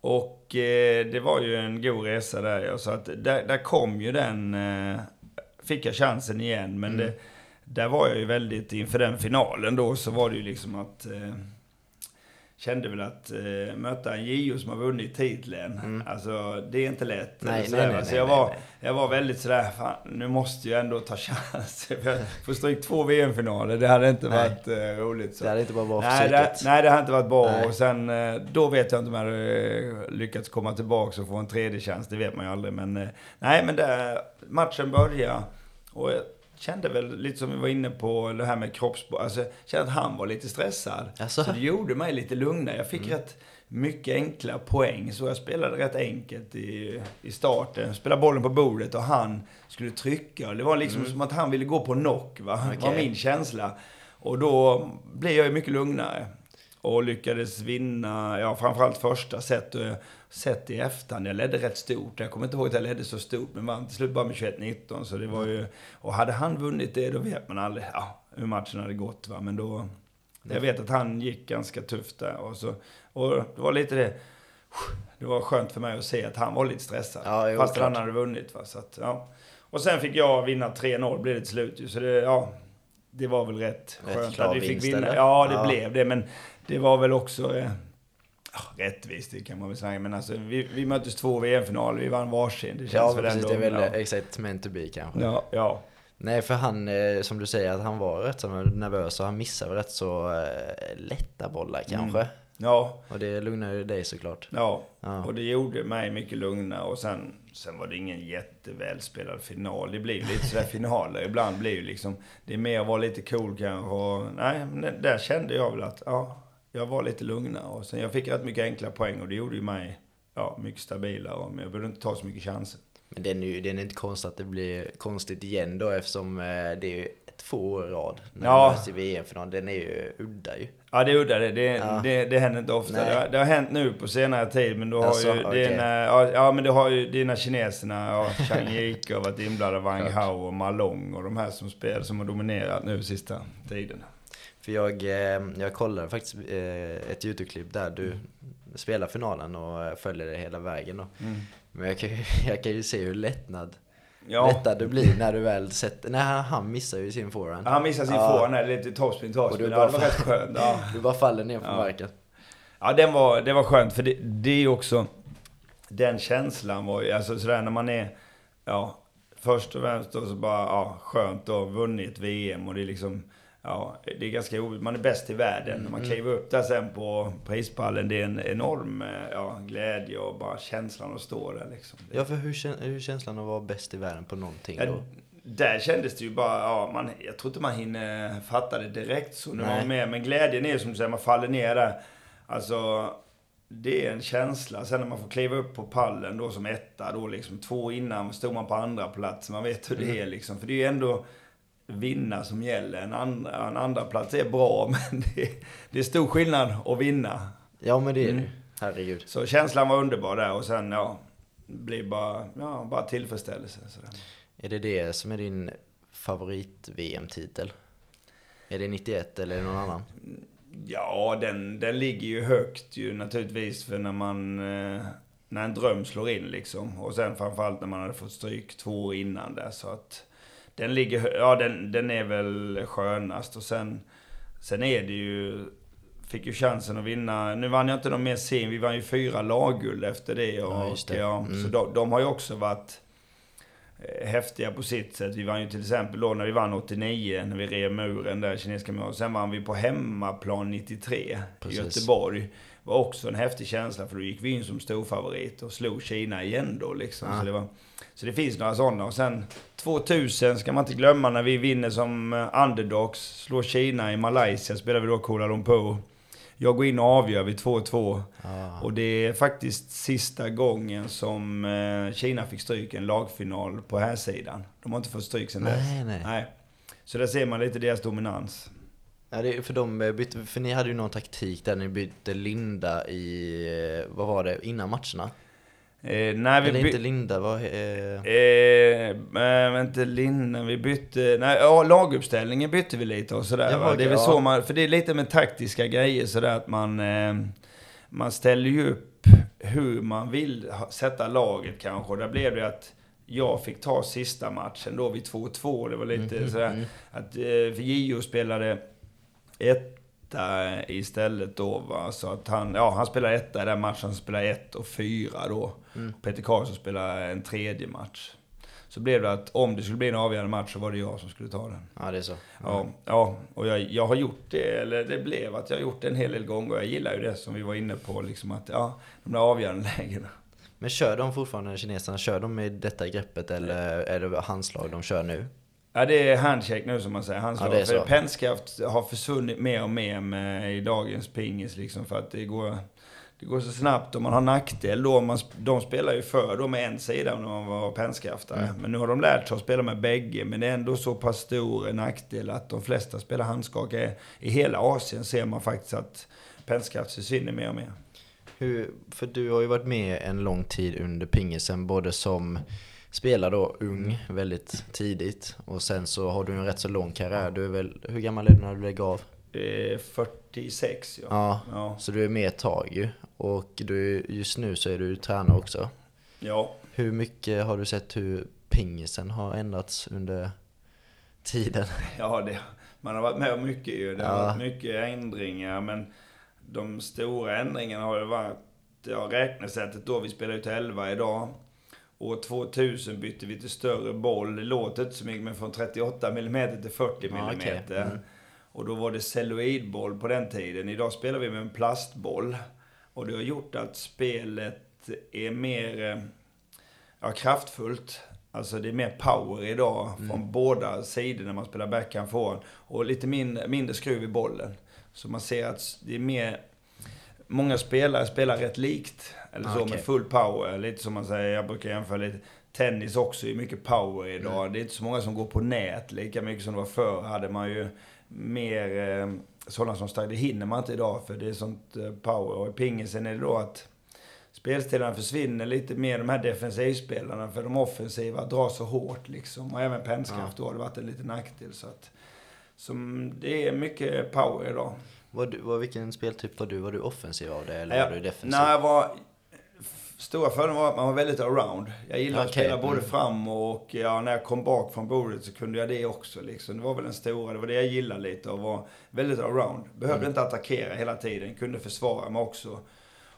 Speaker 2: och eh, det var ju en god resa där. Så att där, där kom ju den, eh, fick jag chansen igen. Men
Speaker 1: Mm.
Speaker 2: det, där var jag ju väldigt, inför den finalen då, så var det ju liksom att eh, Kände väl att eh, möta en JO som har vunnit titeln,
Speaker 1: Mm.
Speaker 2: alltså det är inte lätt.
Speaker 1: Nej,
Speaker 2: sådär,
Speaker 1: nej, nej,
Speaker 2: så
Speaker 1: nej,
Speaker 2: jag, var, jag var väldigt sådär, fan, nu måste jag ändå ta chansen. Jag får stryk två VM-finaler, det hade inte
Speaker 1: Nej.
Speaker 2: varit eh, roligt. Så.
Speaker 1: Det hade inte bara varit för
Speaker 2: Nej det,
Speaker 1: psyket.
Speaker 2: nej, det har inte varit bra.
Speaker 1: Nej.
Speaker 2: Och sen, eh, då vet jag inte om jag hade eh, lyckats komma tillbaka och få en tredje chans. Det vet man ju aldrig. Men eh, nej, men där, matchen började. Och kände väl lite som vi var inne på, det här med kroppssport. Alltså, jag kände att han var lite stressad.
Speaker 1: Alltså?
Speaker 2: Så det gjorde mig lite lugnare. Jag fick rätt mycket enkla poäng. Så jag spelade rätt enkelt i, i starten. Spelade bollen på bordet och han skulle trycka. Det var liksom som att han ville gå på knock, va? Det var min känsla. Och då blev jag ju mycket lugnare. Och lyckades vinna, ja framförallt första set. Sett i efterhand, jag ledde rätt stort. Jag kommer inte ihåg att jag ledde så stort, men vann till slut bara med 21-19. Så det var ju, och hade han vunnit det, då vet man aldrig ja, hur matchen hade gått. Va? Men då, jag vet att han gick ganska tufft där. Och, så, och det var lite det, det var skönt för mig att se att han var lite stressad.
Speaker 1: Ja, jo,
Speaker 2: fast
Speaker 1: klart.
Speaker 2: han hade vunnit. Va? Så att, ja. Och sen fick jag vinna 3-0, blev det till slut. Så det, ja, det var väl rätt
Speaker 1: Rätt
Speaker 2: skönt att vi fick vinna.
Speaker 1: eller?
Speaker 2: Ja, det
Speaker 1: Ja.
Speaker 2: blev det. Men det var väl också eh, rättvist, det kan man väl säga. Men alltså, vi, vi möttes två VM-finaler, vi vann varsin. Det känns
Speaker 1: Ja,
Speaker 2: väl
Speaker 1: precis.
Speaker 2: ändå...
Speaker 1: Det är väl
Speaker 2: ja.
Speaker 1: exakt meant to be kanske.
Speaker 2: Ja, ja.
Speaker 1: Nej, för han, eh, som du säger, att han var rätt så nervös och han missade rätt så eh, lätta bollar kanske.
Speaker 2: Mm. ja,
Speaker 1: Och det lugnar ju dig såklart.
Speaker 2: ja.
Speaker 1: Ja.
Speaker 2: Och det gjorde mig mycket lugnare. Och sen, sen var det ingen jättevälspelad final. Det blir ju lite sådär finaler. Ibland blir ju liksom... Det är mer att vara lite cool kanske. Och, nej, men där kände jag väl att ja, jag var lite lugnare. Och sen jag fick rätt mycket enkla poäng och det gjorde ju mig ja, mycket stabilare. Men jag behövde inte ta så mycket chanser.
Speaker 1: Men det är, nu, det är inte konstigt att det blir konstigt igen då eftersom eh, det är två år i rad. När
Speaker 2: Ja.
Speaker 1: möts i VM-final. Den är ju udda ju.
Speaker 2: Ja, det är udda. Det, det,
Speaker 1: Ja.
Speaker 2: det, det händer inte ofta. Det har, det har hänt nu på senare tid, men då har
Speaker 1: Alltså,
Speaker 2: ju... Det
Speaker 1: okej.
Speaker 2: är när, ja, men det har ju dina kineserna, ja, Chang Yike har varit inblandade, Wang Hao och Malong och de här som spelar, som har dominerat nu sista tiden.
Speaker 1: För jag, eh, jag kollade faktiskt eh, ett YouTube-klipp där du
Speaker 2: Mm.
Speaker 1: spelar finalen och eh, följer det hela vägen då.
Speaker 2: Mm.
Speaker 1: Men jag kan, ju- jag kan ju se hur lättnad,
Speaker 2: Ja,
Speaker 1: lättad du blir när du väl sätter... Nej, han, missar ju sin forehand.
Speaker 2: han missade sin
Speaker 1: Ja.
Speaker 2: forehand där, lite topspin,
Speaker 1: Och
Speaker 2: topspin.
Speaker 1: du
Speaker 2: Ja,
Speaker 1: bara
Speaker 2: det var rätt skönt. Ja.
Speaker 1: Du bara faller ner på
Speaker 2: Ja.
Speaker 1: marken.
Speaker 2: Ja, den var, det var skönt för det, det är ju också... Den känslan var ju, alltså sådär när man är... Ja, först och främst då så bara, ja, skönt att ha vunnit VM och det är liksom... Ja, det är ganska roligt. Man är bäst i världen. När man kliver upp där sen på prispallen, det är en enorm eh, ja, glädje och bara känslan att stå där liksom.
Speaker 1: Ja, för hur, hur känslan att vara bäst i världen på någonting
Speaker 2: Ja,
Speaker 1: då?
Speaker 2: där kändes det ju bara, ja, man, jag tror inte man hinner fatta det direkt så när man är med. Men glädjen är ju som du säger, man faller ner där. Alltså, det är en känsla. Sen när man får kliva upp på pallen då som etta, då liksom två innan stod man på andra plats. Man vet hur det är liksom. För det är ju ändå vinna som gäller. En andra, en andra plats är bra, men det, det är stor skillnad att vinna.
Speaker 1: Ja, men det är
Speaker 2: Mm.
Speaker 1: det. Herregud.
Speaker 2: Så känslan var underbar där och sen, ja, blir bara, ja, bara tillfredsställelse. Sådär.
Speaker 1: Är det det som är din favorit-VM-titel? Är det 91 eller är det någon annan?
Speaker 2: Ja, den, den ligger ju högt ju naturligtvis för när man... Eh, när en dröm slår in liksom. Och sen framförallt när man hade fått stryk två år innan det. Så att den ligger... Ja, den, den är väl skönast. Och sen... Sen är det ju... Fick ju chansen att vinna. Nu vann jag inte någon mer sim. Vi vann ju fyra lagguld efter det. Och, ja, det. Ja, mm. Så de, de har ju också varit Eh, häftiga på sitt sätt. Vi vann ju till exempel då när vi vann 89, när vi rev muren där, kinesiska muren. Sen vann vi på hemmaplan 93 Precis. i Göteborg. Det var också en häftig känsla för då gick vi in som storfavorit och slog Kina igen då liksom. Ja. Så, det var, så det finns några sådana. Och sen 2000 ska man inte glömma när vi vinner som eh, underdogs, slår Kina i Malaysia, spelar vi då Kuala Lumpur. Jag går in och avgör vid 2-2. Ah. Och det är faktiskt sista gången som eh, Kina fick stryk en lagfinal på här sidan. De har inte fått stryk sen
Speaker 1: nej,
Speaker 2: dess.
Speaker 1: Nej. nej.
Speaker 2: Så där ser man lite deras dominans.
Speaker 1: Ja, det är för, de eh, bytte, för ni hade ju någon taktik där ni bytte Linda i, vad var det, innan matcherna?
Speaker 2: Eh, nej, vi
Speaker 1: Eller inte Linda, vad...
Speaker 2: Eh... Eh, inte Linda, vi bytte... Nej, ja, laguppställningen bytte vi lite och sådär. Ja, det är väl så man... För det är lite med taktiska grejer sådär att man... Eh, man ställer ju upp hur man vill sätta laget kanske. Och där blev det att jag fick ta sista matchen då vid 2-2. Det var lite mm, sådär... Mm. Att, eh, för Gio spelade ett etta istället då va. Så att han, ja han spelar etta i den matchen, han spelar ett och fyra då. Mm. Peter Karlsson spelar en tredje match. Så blev det att om det skulle bli en avgörande match så var det jag som skulle ta den.
Speaker 1: Ja, det är så.
Speaker 2: Ja, ja och jag, jag har gjort det, eller det blev att jag har gjort det en hel del gånger. Och jag gillar ju det som vi var inne på, liksom att ja, de där avgörande lägena.
Speaker 1: Men kör de fortfarande, kineserna, kör de med detta greppet eller är det handslag de kör nu?
Speaker 2: Ja, det är handshake nu som man säger. Handslag. Ja, för pennskaft har försvunnit mer och mer med, i dagens pingis liksom. För att det går, det går så snabbt och man har nackdel då. Man, de spelar ju för då med en sida när man var pennskaftare. Mm. Men nu har de lärt sig att spela med bägge. Men det är ändå så pass stor nackdel att de flesta spelar handskak. I hela Asien ser man faktiskt att pennskaft försvinner mer och mer.
Speaker 1: Hur, för du har ju varit med en lång tid under pingisen, både som spelar då ung väldigt tidigt och sen så har du en rätt så lång karriär. Du är väl, hur gammal är du när du lägger av?
Speaker 2: 46 ja.
Speaker 1: ja. ja. Så du är med ett tag ju. Och du, just nu så är du tränare också.
Speaker 2: Ja.
Speaker 1: Hur mycket har du sett hur pingisen har ändrats under tiden?
Speaker 2: Ja, det, man har varit med om mycket ju. Det har ja. varit mycket ändringar men de stora ändringarna har ju varit, ja räknesättet då, vi spelar ut 11 idag. År 2000 bytte vi till större boll. Det låter inte så mycket, men från 38 mm till 40 mm. Ah, okay. mm. Och då var det celluloidboll på den tiden. Idag spelar vi med en plastboll. Och det har gjort att spelet är mer eh, ja, kraftfullt. Alltså det är mer power idag mm. från båda sidor när man spelar backhand forehand. Och lite mindre, mindre skruv i bollen. Så man ser att det är mer... Många spelare spelar rätt likt. Eller så okay. med full power. Lite som man säger, jag brukar jämföra lite. Tennis också är mycket power idag. Mm. Det är inte så många som går på nät lika mycket som det var förr. hade man ju mer eh, sådana som stack. Det hinner man inte idag för det är sånt eh, power. Och i pingisen är det då att spelstilarna försvinner lite mer, de här defensivspelarna. För de offensiva drar så hårt liksom. Och även pennskaft ja. då har det varit en liten nackdel. Så att, som, det är mycket power idag.
Speaker 1: Var du, var, vilken speltyp var du? Var du offensiv av det eller ja, var du defensiv?
Speaker 2: Nej, jag var Stora fördelen var att man var väldigt around. Jag gillar okay. att spela både mm. fram och ja, när jag kom bak från bordet så kunde jag det också. Liksom. Det var väl den stora, det var det jag gillade lite och var väldigt around. Behövde mm. inte attackera hela tiden, kunde försvara mig också.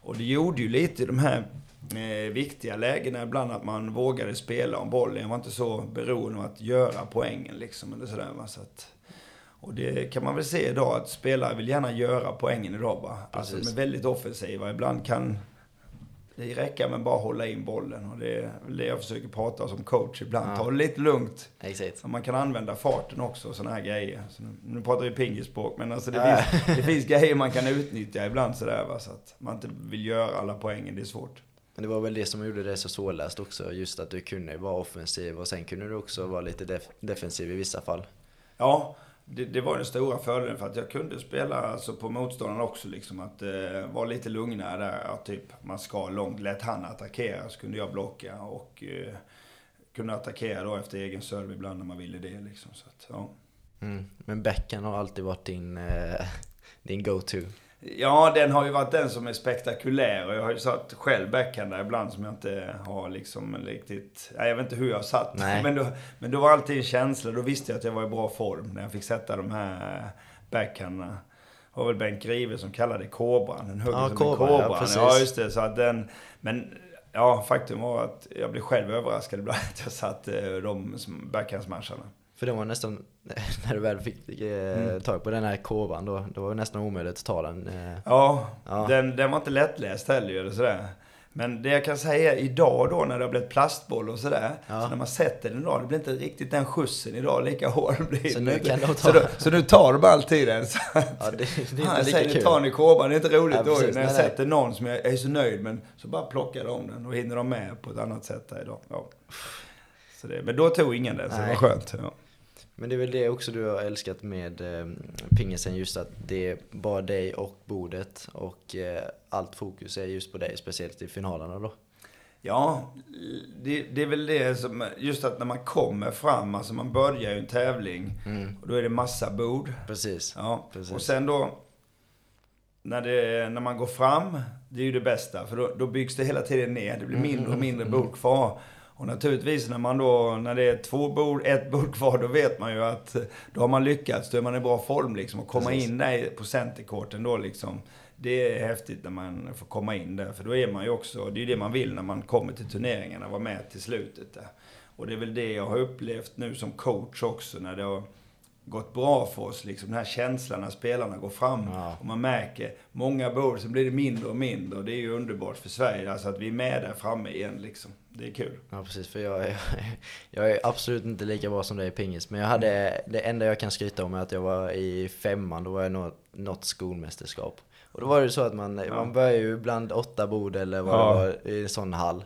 Speaker 2: Och det gjorde ju lite i de här eh, viktiga lägena ibland att man vågade spela om bollen. Jag var inte så beroende av att göra poängen liksom. Eller sådär? Så att, och det kan man väl se idag att spelare vill gärna göra poängen idag. Alltså, de är väldigt offensiva. Ibland kan det räcker med bara hålla in bollen. Och det är det jag försöker prata som coach ibland. Ja. Ta det lite lugnt.
Speaker 1: Exakt.
Speaker 2: Så man kan använda farten också och sådana här grejer. Så nu, nu pratar vi pingisspråk, men alltså det, ja. finns, det finns grejer man kan utnyttja ibland sådär va. Så att man inte vill göra alla poängen, det är svårt.
Speaker 1: Men det var väl det som gjorde det så svårläst också. Just att du kunde vara offensiv och sen kunde du också vara lite def defensiv i vissa fall.
Speaker 2: Ja, det, det, var den stora fördelen för att jag kunde spela alltså, på motståndaren också. Liksom, att eh, vara lite lugnare där. Ja, typ, man ska långt. Lät han attackera så kunde jag blocka. Och eh, kunde attackera då efter egen serve ibland när man ville det. Liksom, så att, ja.
Speaker 1: Mm. Men backhand har alltid varit din, eh, din go-to?
Speaker 2: Ja, den har ju varit den som är spektakulär. Och jag har ju satt själv backhand där ibland som jag inte har liksom riktigt... Nej, jag vet inte hur jag har satt.
Speaker 1: Nej.
Speaker 2: Men, då, men då var alltid en känsla. Då visste jag att jag var i bra form när jag fick sätta de här backhandarna. Det var väl Bengt Grive som kallade det kobran. Den högg
Speaker 1: Ja,
Speaker 2: som
Speaker 1: kobran,
Speaker 2: en
Speaker 1: ja,
Speaker 2: kobran.
Speaker 1: precis.
Speaker 2: Ja, just det. Så att den... Men ja, faktum var att jag blev själv överraskad ibland att jag satt eh, de backhandsmatcherna.
Speaker 1: För det var nästan, när du väl fick eh, tag på den här kurvan då, då var det nästan omöjligt att ta den. Eh.
Speaker 2: Ja,
Speaker 1: Ja.
Speaker 2: Den, den var inte lättläst heller ju, eller sådär. Men det jag kan säga idag då när det har blivit plastboll och sådär.
Speaker 1: Ja.
Speaker 2: Så när man sätter den idag, det blir inte riktigt den skjutsen idag lika hård blir
Speaker 1: Så nu kan de ta-
Speaker 2: så, då, så nu tar de alltid den. Så att,
Speaker 1: Ja, det, det är inte
Speaker 2: han
Speaker 1: lika kul.
Speaker 2: tar den i kåban. Det är inte roligt
Speaker 1: Ja,
Speaker 2: då
Speaker 1: precis.
Speaker 2: när jag
Speaker 1: Nej, nej.
Speaker 2: sätter någon som jag är så nöjd men så bara plockar de den och hinner de med på ett annat sätt idag. Ja. Så det, men då tog ingen den, så det
Speaker 1: Nej.
Speaker 2: var skönt. Ja.
Speaker 1: Men det är väl det också du har älskat med eh, pingisen, just att det är bara dig och bordet och eh, allt fokus är just på dig, speciellt i finalerna då.
Speaker 2: Ja, det, det är väl det som, just att när man kommer fram, alltså man börjar ju en tävling och då är det massa bord.
Speaker 1: Precis.
Speaker 2: Ja,
Speaker 1: Precis.
Speaker 2: och sen då, när, det, när man går fram, det är ju det bästa, för då, då byggs det hela tiden ner. Det blir mindre och mindre bord kvar. Och naturligtvis när man då, när det är två bord, ett bord kvar, då vet man ju att då har man lyckats, då är man i bra form liksom. Och komma
Speaker 1: Precis.
Speaker 2: in där på centerkorten då liksom, det är häftigt när man får komma in där. För då är man ju också, det är ju det man vill när man kommer till turneringarna, vara med till slutet där. Och det är väl det jag har upplevt nu som coach också, när det har gått bra för oss. Liksom, den här känslan när spelarna går fram
Speaker 1: Ja.
Speaker 2: och man märker många bord, så blir det mindre och mindre. Och det är ju underbart för Sverige, alltså att vi är med där framme igen liksom. Det är kul.
Speaker 1: Ja precis, för jag är, jag är absolut inte lika bra som dig i pingis. Men jag hade, det enda jag kan skryta om är att jag var i femman, då var jag något, något skolmästerskap. Och då var det så att man, man börjar ju bland åtta bord eller vad
Speaker 2: Ja.
Speaker 1: det var i en sån hall.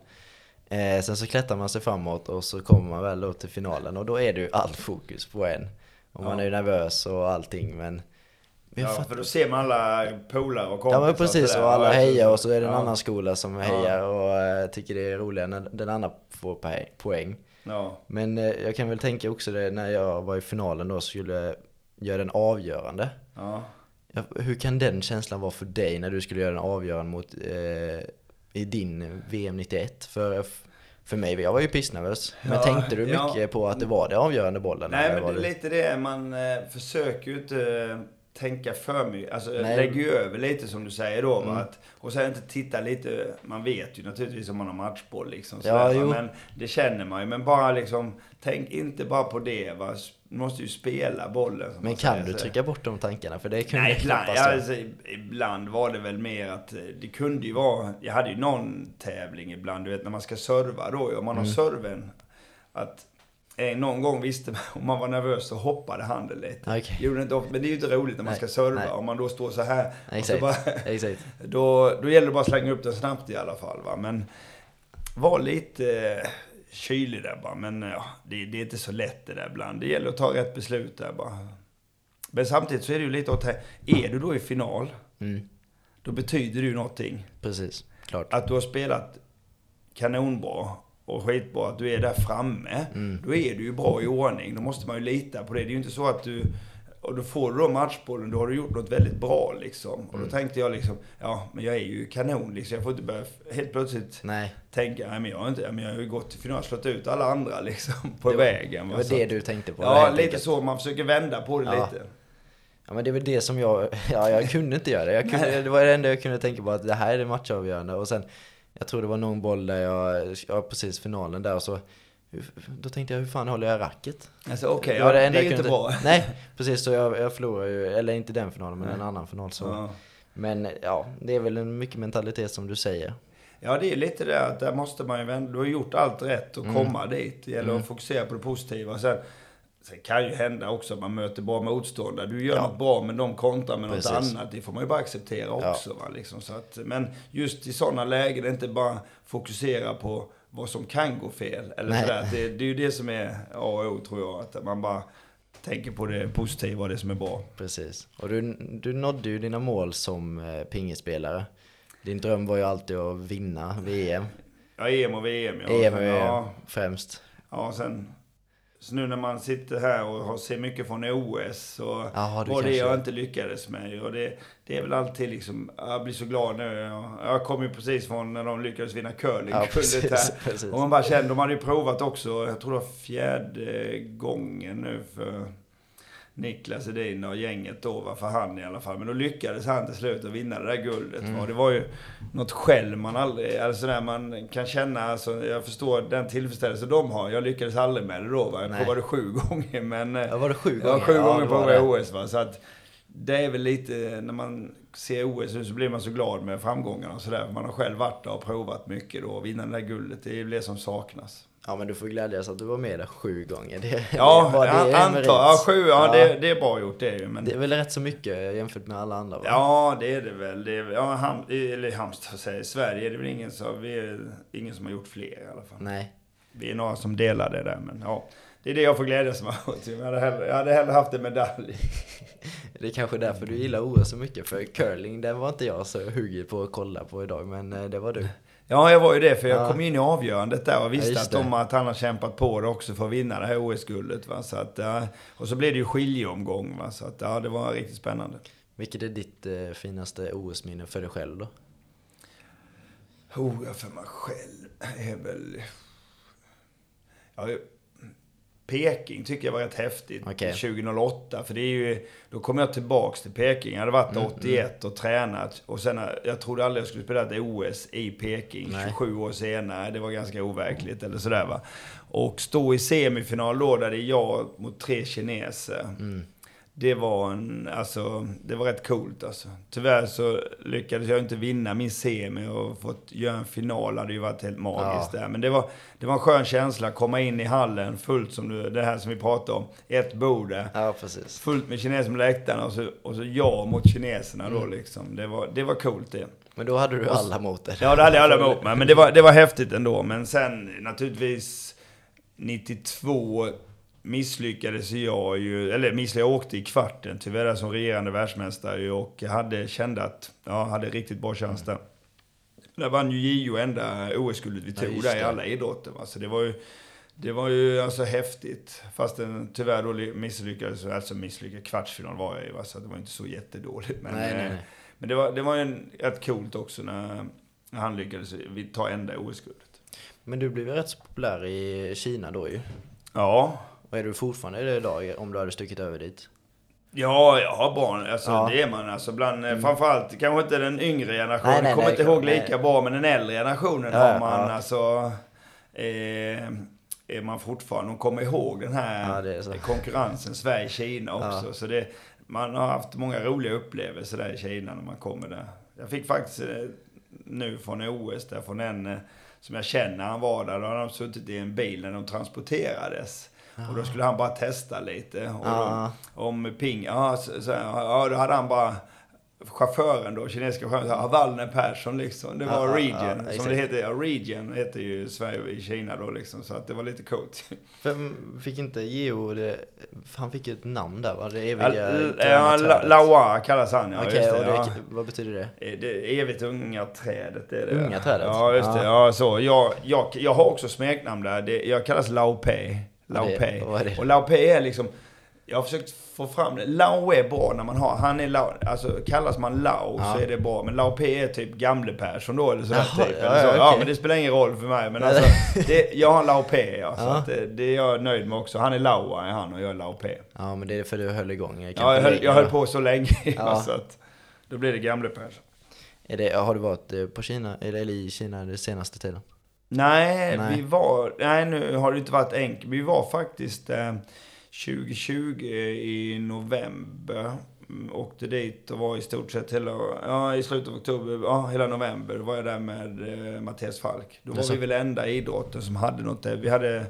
Speaker 1: Eh, sen så klättrar man sig framåt och så kommer man väl då till finalen och då är det ju allt fokus på en. Och man
Speaker 2: Ja.
Speaker 1: är ju nervös och allting men...
Speaker 2: Ja,
Speaker 1: fattar-
Speaker 2: för då ser man alla polare och kompisar.
Speaker 1: Ja men precis, och alla
Speaker 2: Ja,
Speaker 1: hejar och så är det en
Speaker 2: ja.
Speaker 1: annan skola som hejar och eh, tycker det är roligare när den andra får poäng.
Speaker 2: Ja.
Speaker 1: Men eh, jag kan väl tänka också det när jag var i finalen då skulle jag göra den avgörande.
Speaker 2: Ja.
Speaker 1: Ja, hur kan den känslan vara för dig när du skulle göra den avgörande mot, eh, i din VM 91? För, för mig, jag var ju pissnervös. Men
Speaker 2: Ja,
Speaker 1: tänkte du
Speaker 2: ja.
Speaker 1: mycket på att det var det avgörande bollen?
Speaker 2: Nej men det är lite det, man eh, försöker ju inte eh, tänka för mycket. Alltså
Speaker 1: Nej.
Speaker 2: lägger ju över lite som du säger då.
Speaker 1: Mm.
Speaker 2: Att, och sen inte titta lite, man vet ju naturligtvis om man har matchboll liksom.
Speaker 1: Ja,
Speaker 2: sådär. Men det känner man ju. Men bara liksom, tänk inte bara på det. Va? Du måste ju spela bollen.
Speaker 1: Men kan
Speaker 2: säger,
Speaker 1: du trycka bort de tankarna? För det kunde
Speaker 2: Nej, ibland, ja, alltså, ibland var det väl mer att eh, det kunde ju vara, jag hade ju någon tävling ibland, du vet när man ska serva då, om man
Speaker 1: Mm.
Speaker 2: har serven, att eh, någon gång visste man, om man var nervös så hoppade handen lite.
Speaker 1: Okej.
Speaker 2: Gjorde inte men det är ju inte roligt när man
Speaker 1: Nej,
Speaker 2: ska serva,
Speaker 1: nej.
Speaker 2: om man då står så här.
Speaker 1: Exakt,
Speaker 2: bara,
Speaker 1: exakt.
Speaker 2: då, då gäller det bara att slänga upp den snabbt i alla fall. Va? Men var lite eh, kylig där bara. Men ja, det, det är inte så lätt det där ibland. Det gäller att ta rätt beslut där bara. Men samtidigt så är det ju lite åt här, är du då i final,
Speaker 1: Mm,
Speaker 2: då betyder det ju någonting.
Speaker 1: precis, klart.
Speaker 2: Att du har spelat kanonbra och skitbra, att du är där framme.
Speaker 1: Mm.
Speaker 2: Då är du ju bra i ordning. Då måste man ju lita på det. Det är ju inte så att du... Och då får du då matchbollen, då har du gjort något väldigt bra liksom. Och
Speaker 1: Mm.
Speaker 2: då tänkte jag liksom, ja men jag är ju kanon liksom. Jag får inte börja helt plötsligt
Speaker 1: Nej,
Speaker 2: tänka, nej men jag har, inte, men jag har ju gått till final och slått ut alla andra liksom på
Speaker 1: Det var-
Speaker 2: vägen.
Speaker 1: det
Speaker 2: va.
Speaker 1: var
Speaker 2: Så
Speaker 1: det
Speaker 2: att-
Speaker 1: du tänkte på?
Speaker 2: Ja, lite
Speaker 1: enkelt.
Speaker 2: så. Man försöker vända på det
Speaker 1: Ja.
Speaker 2: lite.
Speaker 1: Ja men det är väl det som jag, ja jag kunde inte göra det. Jag kunde, det var det enda jag kunde tänka på att det här är det matchavgörande och sen Jag tror det var någon boll där jag, ja precis finalen där och så Då tänkte jag hur fan håller jag racket?
Speaker 2: Alltså okej,
Speaker 1: var
Speaker 2: ja, det, är inte bra.
Speaker 1: Nej precis så jag, jag förlorade ju, eller inte den finalen men en annan final så
Speaker 2: Ja.
Speaker 1: Men ja, det är väl en mycket mentalitet som du säger
Speaker 2: Ja, det är lite det att där måste man ju vända. Du har gjort allt rätt och
Speaker 1: Mm.
Speaker 2: komma dit. Det gäller att fokusera på det positiva. Sen, sen kan ju hända också att man möter bra motståndare. Du gör
Speaker 1: Ja.
Speaker 2: något bra men de kontrar med
Speaker 1: Precis.
Speaker 2: något annat. Det får man ju bara acceptera också. Va? Liksom, så att, men just i sådana lägen, inte bara fokusera på vad som kan gå fel. Eller sådär. Det, det är ju det som är A och O tror jag. Att man bara tänker på det positiva och det som är bra.
Speaker 1: Precis Och du, du nådde ju dina mål som eh, pingisspelare Din dröm var ju alltid att vinna VM
Speaker 2: Ja, EM och VM. Ja,
Speaker 1: EM och VM
Speaker 2: ja,
Speaker 1: främst
Speaker 2: ja, sen Så nu när man sitter här och har, ser mycket från OS och
Speaker 1: Jaha, du
Speaker 2: vad det jag inte lyckades med. Och det, det är väl alltid liksom, jag blir så glad nu. Jag, jag kom ju precis från när de lyckades vinna
Speaker 1: Ja,
Speaker 2: curlingkullet
Speaker 1: precis,
Speaker 2: här.
Speaker 1: precis.
Speaker 2: Och man bara kände, de hade ju provat också, jag tror det var fjärde gången nu för Niklas Edin och gänget då, va, för han i alla fall. Men då lyckades han till slut att vinna det där guldet.
Speaker 1: Mm.
Speaker 2: Va. Det var ju något själv man aldrig, alltså där man kan känna, alltså, jag förstår den tillfredsställelse de har. Jag lyckades aldrig med det då va. Jag provade sju gånger men... eh,
Speaker 1: Ja, var det sju
Speaker 2: Ja,
Speaker 1: gånger?
Speaker 2: sju
Speaker 1: Ja,
Speaker 2: gånger på
Speaker 1: det.
Speaker 2: OS va. Så att det är väl lite, när man ser OS nu så blir man så glad med framgångarna och sådär. Man har själv varit där och provat mycket då. Och vinna det där guldet, det är väl det som saknas.
Speaker 1: Ja men du får glädjas att du var med där sju gånger. Det,
Speaker 2: Ja,
Speaker 1: det, det
Speaker 2: antar. Ja, sju, ja,
Speaker 1: Ja.
Speaker 2: Det, det är bra gjort det är ju. Men,
Speaker 1: Det är väl rätt så mycket jämfört med alla andra va?
Speaker 2: ja, det är det väl. Det är, ja, ham, eller Halmstad säger Sverige är det väl ingen som, vi är ingen som har gjort fler i alla fall.
Speaker 1: Nej.
Speaker 2: Vi är några som delar det där, men ja. Det är det jag får glädjas med. Jag hade hellre, jag hade hellre haft en medalj.
Speaker 1: Det är kanske därför du gillar OS så mycket. För curling, den var inte jag så hugget på att kolla på idag. Men eh, det var du.
Speaker 2: Ja, jag var ju det, för jag
Speaker 1: Ja.
Speaker 2: kom in i avgörandet där och visste
Speaker 1: Ja,
Speaker 2: att, de, att han har kämpat på det också för att vinna det här OS-guldet. Va? Så att, och så blev det ju skiljeomgång, va? så att, ja, det var riktigt spännande.
Speaker 1: Vilket är ditt eh, finaste OS-minne för dig själv då?
Speaker 2: Oh, jag för mig själv är väl... Ja, Peking tycker jag var rätt häftigt.
Speaker 1: Okej.
Speaker 2: 2008. För det är ju... Då kom jag tillbaks till Peking. Jag hade varit
Speaker 1: Mm,
Speaker 2: 81 och tränat. Och sen, jag trodde aldrig jag skulle spela ett OS i Peking
Speaker 1: Nej.
Speaker 2: 27 år senare. Det var ganska overkligt eller sådär va. Och stå i semifinal då, där det är jag mot tre kineser.
Speaker 1: Mm.
Speaker 2: Det var en, alltså, det var rätt coolt alltså. Tyvärr så lyckades jag inte vinna min semi och fått göra en final hade ju varit helt magiskt
Speaker 1: Ja.
Speaker 2: där. Men det var, det var en skön känsla, komma in i hallen fullt som du, det här som vi pratade om. Ett bord där.
Speaker 1: Ja, precis.
Speaker 2: Fullt med kineser på läktarna och så, och så jag mot kineserna då liksom. Det var, det var coolt det.
Speaker 1: Men då hade du alla mot dig.
Speaker 2: Ja, det hade jag alla emot mig. Men det var, det var häftigt ändå. Men sen naturligtvis 92 misslyckades jag ju, eller misslyckades, jag åkte i kvarten tyvärr som regerande världsmästare ju och hade, kände att jag hade riktigt bra chans där. Där vann ju JO enda OS-guldet vi
Speaker 1: Ja,
Speaker 2: tog
Speaker 1: just
Speaker 2: där i alla idrotter. Va? Så det var ju, det var ju alltså häftigt. Fast den tyvärr då misslyckades, alltså misslyckades, kvartsfinal var jag i va? så det var inte så jättedåligt. Men,
Speaker 1: Nej, nej,
Speaker 2: eh,
Speaker 1: nej.
Speaker 2: men det var, det var ju en, rätt coolt också när, när han lyckades ta enda OS-guldet.
Speaker 1: Men du blev ju rätt så populär i Kina då ju.
Speaker 2: Ja,
Speaker 1: Och är du fortfarande det idag om du hade stuckit över dit?
Speaker 2: Ja, jag har barn. Alltså,
Speaker 1: Ja.
Speaker 2: Det är man. Alltså, bland, mm. Framförallt kanske inte den yngre generationen.
Speaker 1: Nej, nej,
Speaker 2: kommer
Speaker 1: nej,
Speaker 2: inte ihåg lika bra, men den äldre generationen
Speaker 1: Ja,
Speaker 2: har man
Speaker 1: ja.
Speaker 2: alltså... Eh, är man fortfarande... De kommer ihåg den här
Speaker 1: Ja,
Speaker 2: konkurrensen Sverige-Kina också.
Speaker 1: Ja.
Speaker 2: Så det, man har haft många roliga upplevelser där i Kina när man kommer där. Jag fick faktiskt eh, nu från OS där, från en eh, som jag känner, han var där. Då hade de suttit i en bil när de transporterades. Och då skulle han bara testa lite. Och
Speaker 1: Ja.
Speaker 2: då, om ping, ja, så, så, ja, då hade han bara chauffören då, kinesiska chauffören, Wallner Persson liksom. Det var
Speaker 1: ja,
Speaker 2: region,
Speaker 1: ja,
Speaker 2: som det heter. Ja, region heter ju Sverige i Kina då liksom. Så att det var lite coolt.
Speaker 1: Vem fick inte Geo det, han fick ju ett namn där va? Det eviga
Speaker 2: ja, La-. Lawa kallas han, ja.
Speaker 1: Okej,
Speaker 2: just det,
Speaker 1: och det,
Speaker 2: ja.
Speaker 1: vad betyder det?
Speaker 2: Eh, Det evigt unga trädet det är det.
Speaker 1: Unga trädet?
Speaker 2: Ja, just det.
Speaker 1: Ja,
Speaker 2: så. Jag, jag, jag har också smeknamn där. Det, jag kallas Lao Pei.
Speaker 1: Det?
Speaker 2: Och Lao Pei är liksom... Jag har försökt få fram det. Lao är bra när man har... Han är Lao. Alltså kallas man Lao
Speaker 1: Ja.
Speaker 2: så är det bra. Men Lao Pei är typ gamle Persson då eller sådär
Speaker 1: Jaha,
Speaker 2: typ.
Speaker 1: ja,
Speaker 2: eller så.
Speaker 1: ja,
Speaker 2: ja, men det spelar ingen roll för mig. Men alltså, det, jag har Lao Pei ja. Så att det, det är jag nöjd med också. Han är Laua är han och jag är Lao Pei.
Speaker 1: Ja men det är för du höll igång
Speaker 2: Ja, jag höll, jag höll på så länge. Så att, då blir det gamle Persson.
Speaker 1: Är det, har du varit eh, på Kina, eller i Kina den senaste tiden?
Speaker 2: Nej,
Speaker 1: Nej.
Speaker 2: vi var... Nej, nu har det inte varit enkelt. Vi var faktiskt eh, 2020 i november. Mm, Åkte dit och var i stort sett hela... Ja, i slutet av oktober. Ja, hela november. Var jag där med eh, Mattias Falk. Då var vi väl enda idrotten som hade något. Vi hade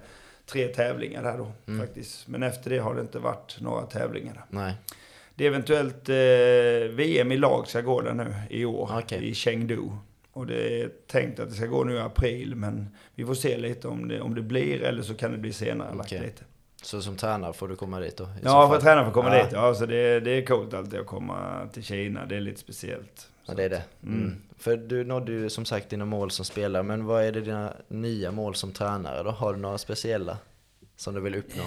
Speaker 2: tre tävlingar där då
Speaker 1: Mm.
Speaker 2: faktiskt. Men efter det har det inte varit några tävlingar där.
Speaker 1: Nej.
Speaker 2: Det är eventuellt eh, VM i lag ska gå där nu i år.
Speaker 1: Okej.
Speaker 2: I Chengdu. Och det är tänkt att det ska gå nu i april. Men vi får se lite om det, om det blir eller så kan det bli senare lagt lite.
Speaker 1: Så som tränare får du komma dit då?
Speaker 2: Ja, för
Speaker 1: fall?
Speaker 2: att träna för att komma
Speaker 1: Ja.
Speaker 2: dit. Ja, så det, det är coolt alltid att komma till Kina. Det är lite speciellt.
Speaker 1: Ja det är det. Mm.
Speaker 2: Mm.
Speaker 1: För du nådde ju som sagt dina mål som spelare, men vad är det dina nya mål som tränare då? Har du några speciella som du vill uppnå?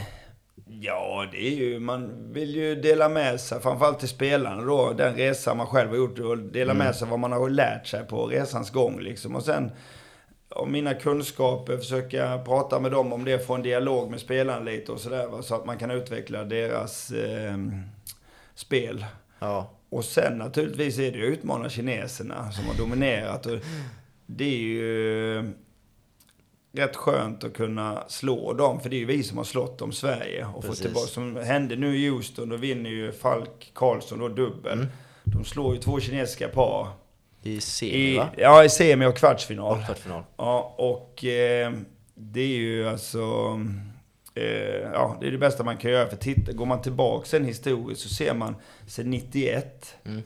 Speaker 2: Ja, det är ju, man vill ju dela med sig, framförallt till spelarna då, den resa man själv har gjort och dela
Speaker 1: Mm.
Speaker 2: med sig vad man har lärt sig på resans gång liksom. Och sen, om mina kunskaper, försöka prata med dem om det, få en dialog med spelarna lite och sådär, så att man kan utveckla deras eh, spel.
Speaker 1: Ja,
Speaker 2: Och sen naturligtvis är det att utmana kineserna som har dominerat. Och det är ju rätt skönt att kunna slå dem, för det är ju vi som har slått dem, Sverige. Och fått tillbaka, som hände nu i Houston, då vinner ju Falk Karlsson då dubbel.
Speaker 1: Mm.
Speaker 2: De slår ju två kinesiska par.
Speaker 1: i semi
Speaker 2: I,
Speaker 1: va?
Speaker 2: ja, i semi och kvartsfinal.
Speaker 1: Och kvartsfinal.
Speaker 2: Ja, och eh, det är ju alltså... Eh, ja, det är det bästa man kan göra. För titta, går man tillbaka sen historiskt så ser man sen 91
Speaker 1: Mm.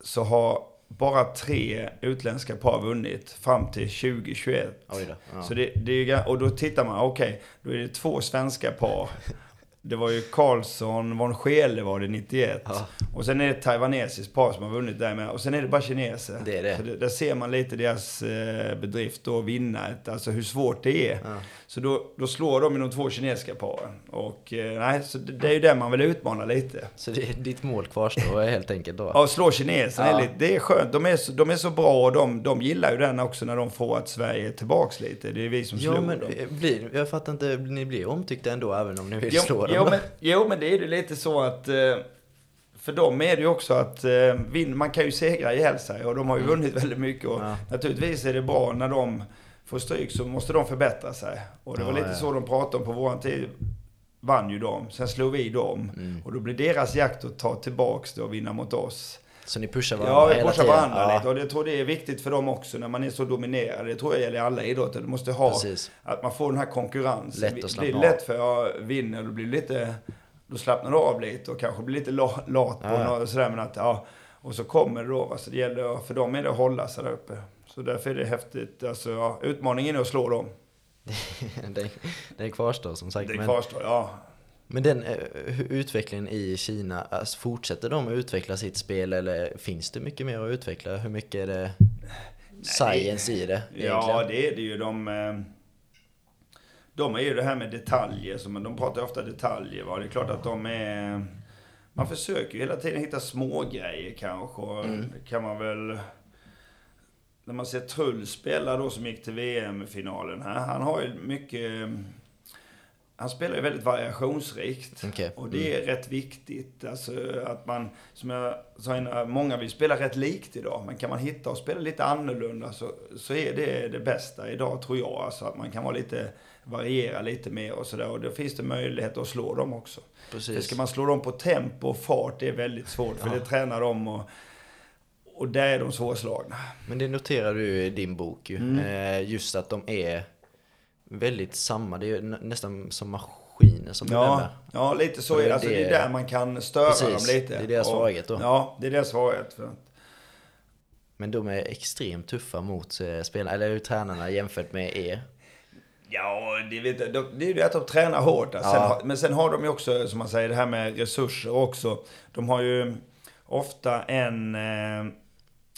Speaker 2: så har bara tre utländska par vunnit fram till 2021.
Speaker 1: Oj då. Ja.
Speaker 2: Så det, det är och då tittar man, okej, då är det två svenska par. Det var ju Karlsson, von Scheele var det 91.
Speaker 1: Ja.
Speaker 2: Och sen är det ett taiwanesiskt par som har vunnit där med. Och sen är det bara kineser.
Speaker 1: Det är det.
Speaker 2: Så det, där ser man lite deras eh, bedrift då vinna ett, alltså hur svårt det är.
Speaker 1: Ja.
Speaker 2: Så då, då slår de i de två kinesiska paren. Och eh, nej, så det, det är ju det man vill utmana lite.
Speaker 1: Så det, ditt mål kvarstår helt enkelt då?
Speaker 2: Ja, slå kineserna
Speaker 1: Ja.
Speaker 2: lite, det är skönt. De är så, de är så bra och de, de gillar ju den också när de får att Sverige är tillbaks lite. Det är vi som slår
Speaker 1: Ja men
Speaker 2: dem.
Speaker 1: blir, jag fattar inte, ni blir omtyckta ändå även om ni vill
Speaker 2: Jo,
Speaker 1: slå dem?
Speaker 2: Jo, men, jo, men det är ju lite så att... eh, För dem är det ju också att eh, man kan ju segra ihjäl sig och de har ju vunnit väldigt mycket. Och
Speaker 1: Mm. Ja.
Speaker 2: Naturligtvis är det bra när de får stryk så måste de förbättra sig. Och det var
Speaker 1: Ja,
Speaker 2: lite
Speaker 1: ja.
Speaker 2: så de pratade om på våran tid. Vann ju de, sen slog vi dem.
Speaker 1: Mm.
Speaker 2: Och då blir deras jakt att ta tillbaks det och vinna mot oss.
Speaker 1: Så ni pushar varandra
Speaker 2: Ja, vi
Speaker 1: hela
Speaker 2: pushar
Speaker 1: tiden?
Speaker 2: varandra
Speaker 1: ja,
Speaker 2: lite. Och det tror det är viktigt för dem också när man är så dominerad. Det tror jag gäller alla idrotter. Du måste ha
Speaker 1: Precis.
Speaker 2: att man får den här konkurrensen.
Speaker 1: Lätt att
Speaker 2: det
Speaker 1: slappna
Speaker 2: blir lätt för jag vinner, då blir det lite, då slappnar du av lite och kanske blir lite la- lat på
Speaker 1: Ja,
Speaker 2: något sådär. Men att, ja, och så kommer det då. Va? Så det gäller, för dem är det att hålla sig där uppe. Så därför är det häftigt. Alltså, ja, utmaningen är att slå dem.
Speaker 1: den, den kvarstår som sagt.
Speaker 2: Det
Speaker 1: men,
Speaker 2: kvarstår, ja.
Speaker 1: Men den eh, utvecklingen i Kina, alltså, fortsätter de att utveckla sitt spel eller finns det mycket mer att utveckla? Hur mycket är det science i det
Speaker 2: Ja,
Speaker 1: egentligen?
Speaker 2: det är det ju. De, eh, de är ju det här med detaljer. Som, de pratar ofta detaljer. Va? Det är klart att de är... Man försöker ju hela tiden hitta små grejer kanske.
Speaker 1: Mm.
Speaker 2: Kan man väl... När man ser Trull spela då som gick till VM-finalen här. Han har ju mycket... Han spelar ju väldigt variationsrikt.
Speaker 1: Okej.
Speaker 2: Och det är rätt viktigt. Alltså att man, som jag sa innan, många vill spela rätt likt idag. Men kan man hitta och spela lite annorlunda så, så är det det bästa idag tror jag. Alltså att man kan vara lite, variera lite mer och sådär. Och då finns det möjlighet att slå dem också. För
Speaker 1: Precis.
Speaker 2: ska man slå dem på tempo och fart, det är väldigt svårt. För
Speaker 1: Ja.
Speaker 2: det tränar de och, och där är de svårslagna.
Speaker 1: Men det noterar du i din bok ju.
Speaker 2: Mm.
Speaker 1: Eh, just att de är väldigt samma. Det är nästan som maskiner som
Speaker 2: Ja,
Speaker 1: bedömer.
Speaker 2: ja, lite så är
Speaker 1: det är
Speaker 2: Alltså, det är där man kan störa
Speaker 1: Precis,
Speaker 2: dem lite.
Speaker 1: det är deras svaghet då.
Speaker 2: Ja, det är deras svaghet.
Speaker 1: Men de är extremt tuffa mot eh, spelarna, eller tränarna jämfört med er.
Speaker 2: Ja, det, vet jag, de- det är ju det att de tränar hårt. Sen,
Speaker 1: Ja.
Speaker 2: men sen har de ju också, som man säger, det här med resurser också. De har ju ofta en, eh,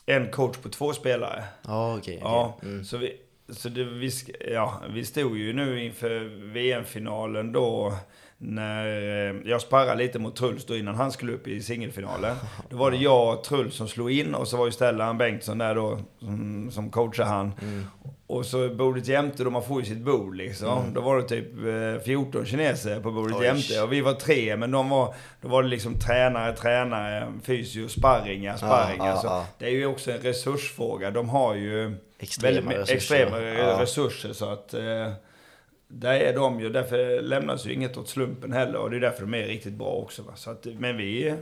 Speaker 2: en coach på två spelare.
Speaker 1: Ja, okej.
Speaker 2: Ja,
Speaker 1: okej. Mm.
Speaker 2: så, vi, så det, vi, ja, vi stod ju nu inför VM-finalen då när eh, jag sparrade lite mot Truls då innan han skulle upp i singelfinalen. Då var det jag och Truls som slog in och så var ju Stellan Bengtsson där då som, som coachade han.
Speaker 1: Mm.
Speaker 2: Och så bordet jämte då, man får ju sitt bord liksom. Då var det typ eh, 14 kineser på bordet
Speaker 1: Oj.
Speaker 2: jämte. Och vi var tre, men de var, då var det liksom tränare, tränare, fysio, sparringar, sparringar.
Speaker 1: ja,
Speaker 2: så
Speaker 1: ja.
Speaker 2: Det är ju också en resursfråga. De har ju
Speaker 1: Extrema resurser.
Speaker 2: extrema
Speaker 1: Ja.
Speaker 2: resurser. Så att eh, där är de ju, därför lämnas ju inget åt slumpen heller. Och det är därför de är riktigt bra också. Va? Så att, men vi,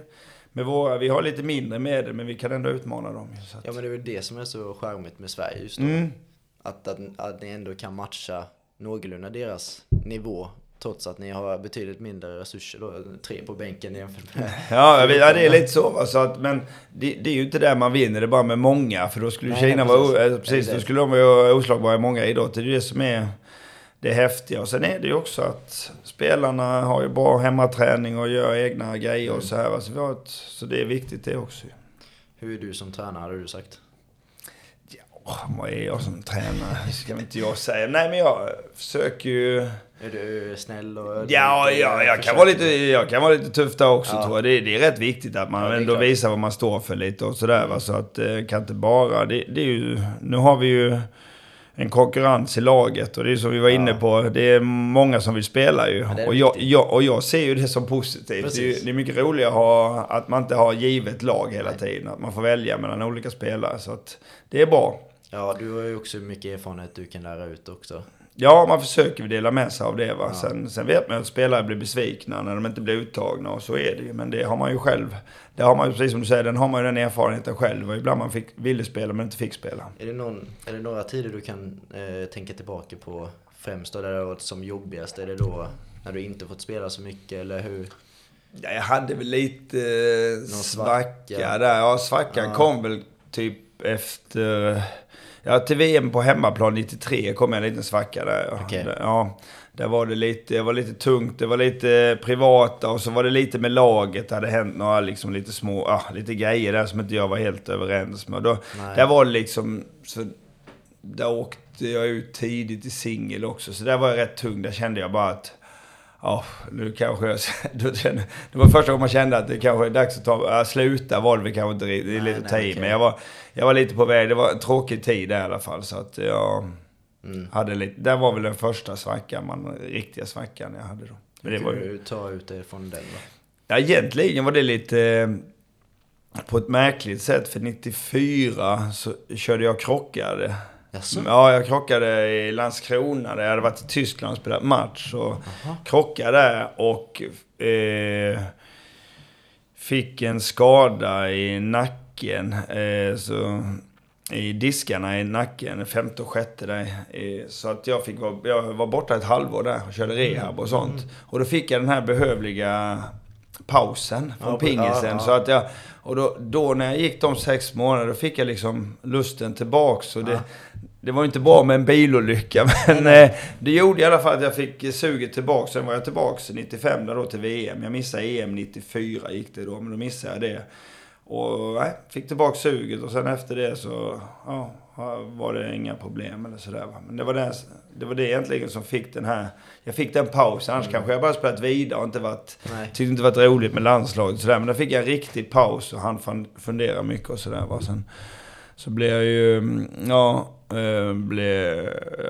Speaker 2: med våra, vi har lite mindre medel, men vi kan ändå utmana dem. att,
Speaker 1: Ja, men det är väl det som är så charmigt med Sverige just då.
Speaker 2: mm.
Speaker 1: Att, att, att ni ändå kan matcha någorlunda deras nivå. Trots att ni har betydligt mindre resurser då. Tre på bänken jämfört med...
Speaker 2: Ja, vet, ja, det är lite så. Va? så att, men det, det är ju inte där man vinner, det är bara med många. För då skulle
Speaker 1: Nej,
Speaker 2: Kina vara,
Speaker 1: precis.
Speaker 2: eh, då skulle de vara oslagbara i många idrotter. Det är det som är det häftiga. Och sen är det ju också att spelarna har ju bra hemmaträning och gör egna grejer och så här. va. Så, ett, så det är viktigt det också.
Speaker 1: Hur är du som tränare hade du sagt?
Speaker 2: Åh, vad är jag som tränare? Det ska inte jag säga. Nej, men jag försöker ju
Speaker 1: Är du snäll och ödmjuk
Speaker 2: Ja, ja jag, kan vara lite, jag kan vara lite tuff där också
Speaker 1: Ja.
Speaker 2: tror jag. Det, det är rätt viktigt att man
Speaker 1: Ja,
Speaker 2: ändå
Speaker 1: klart.
Speaker 2: visar vad man står för lite och sådär. Va? Så att eh, kan inte bara... Det, det är ju, nu har vi ju en konkurrens i laget och det är som vi var inne
Speaker 1: Ja.
Speaker 2: på. Det är många som vill spela ju. och, jag, jag, och jag ser ju det som positivt. Det är, ju, det är mycket roligare att, ha, att man inte har givet lag hela tiden. Att man får välja mellan olika spelare. Så att det är bra.
Speaker 1: Ja, du har ju också mycket erfarenhet du kan lära ut också.
Speaker 2: Ja, man försöker dela med sig av det. Va?
Speaker 1: Ja.
Speaker 2: Sen, sen vet man att spelare blir besvikna när de inte blir uttagna och så är det ju. Men det har man ju själv. Det har man ju, precis som du säger, den har man ju den erfarenheten själv. Och ibland man fick, ville spela men inte fick spela.
Speaker 1: Är det, någon, är det några tider du kan eh, tänka tillbaka på främst då, där det har varit som jobbigast? Är det då när du inte fått spela så mycket eller hur?
Speaker 2: Ja, jag hade väl lite eh, svacka
Speaker 1: svacka.
Speaker 2: där. Ja, svackan
Speaker 1: Ja.
Speaker 2: kom väl typ efter... Ja, till VM på hemmaplan 93 kom en liten svacka där. Där- ja där var det lite, det var lite tungt, det var lite privata och så var det lite med laget. Det hade hänt några liksom lite små, ja, lite grejer där som inte jag var helt överens med. Då,
Speaker 1: Nej.
Speaker 2: där var det liksom, så, där åkte jag ut tidigt i singel också. Så där var jag rätt tung. Där kände jag bara att Ja, nu kanske jag... Det var första gången man kände att det kanske är dags att ta, äh, sluta var det kanske inte riktigt, det är lite
Speaker 1: nej,
Speaker 2: ta i. Men jag var, jag var lite på väg, det var en tråkig tid där i alla fall. Så att jag
Speaker 1: Mm.
Speaker 2: hade lite, där var väl den första svackan, man, riktiga svackan jag hade då. Men det
Speaker 1: Hur
Speaker 2: var ju,
Speaker 1: ta ut det från den då?
Speaker 2: ja, egentligen var det lite eh, på ett märkligt sätt. För 94 så körde jag krockade.
Speaker 1: Jaså?
Speaker 2: Ja, jag krockade i Landskrona där jag hade varit i Tyskland och spelat match. Och
Speaker 1: Aha.
Speaker 2: krockade och eh, fick en skada i nacken. Eh, så, I diskarna i nacken, femte och sjätte där. Eh, så att jag, fick vara, jag var borta ett halvår där och körde rehab och sånt. Och då fick jag den här behövliga pausen från
Speaker 1: Ja,
Speaker 2: pingisen.
Speaker 1: ja, ja.
Speaker 2: Så att jag, och då, då när jag gick de sex månaderna, då fick jag liksom lusten tillbaks. Och det. Det var inte bra med en bilolycka, men eh, det gjorde i alla fall att jag fick suget tillbaks. Sen var jag tillbaks 95 där då till VM. Jag missade EM 94 gick det då, men då missade jag det. Och nej, fick tillbaks suget och sen efter det så ja, var det inga problem eller sådär. Men det var det, det var det egentligen som fick den här... Jag fick den pausen, annars kanske jag bara spelat vidare och inte varit...
Speaker 1: Nej.
Speaker 2: Tyckte inte varit roligt med landslaget sådär. Men då fick jag en riktig paus och han fundera mycket och sådär. Sen så blev jag ju, mm, ja, eh, blev,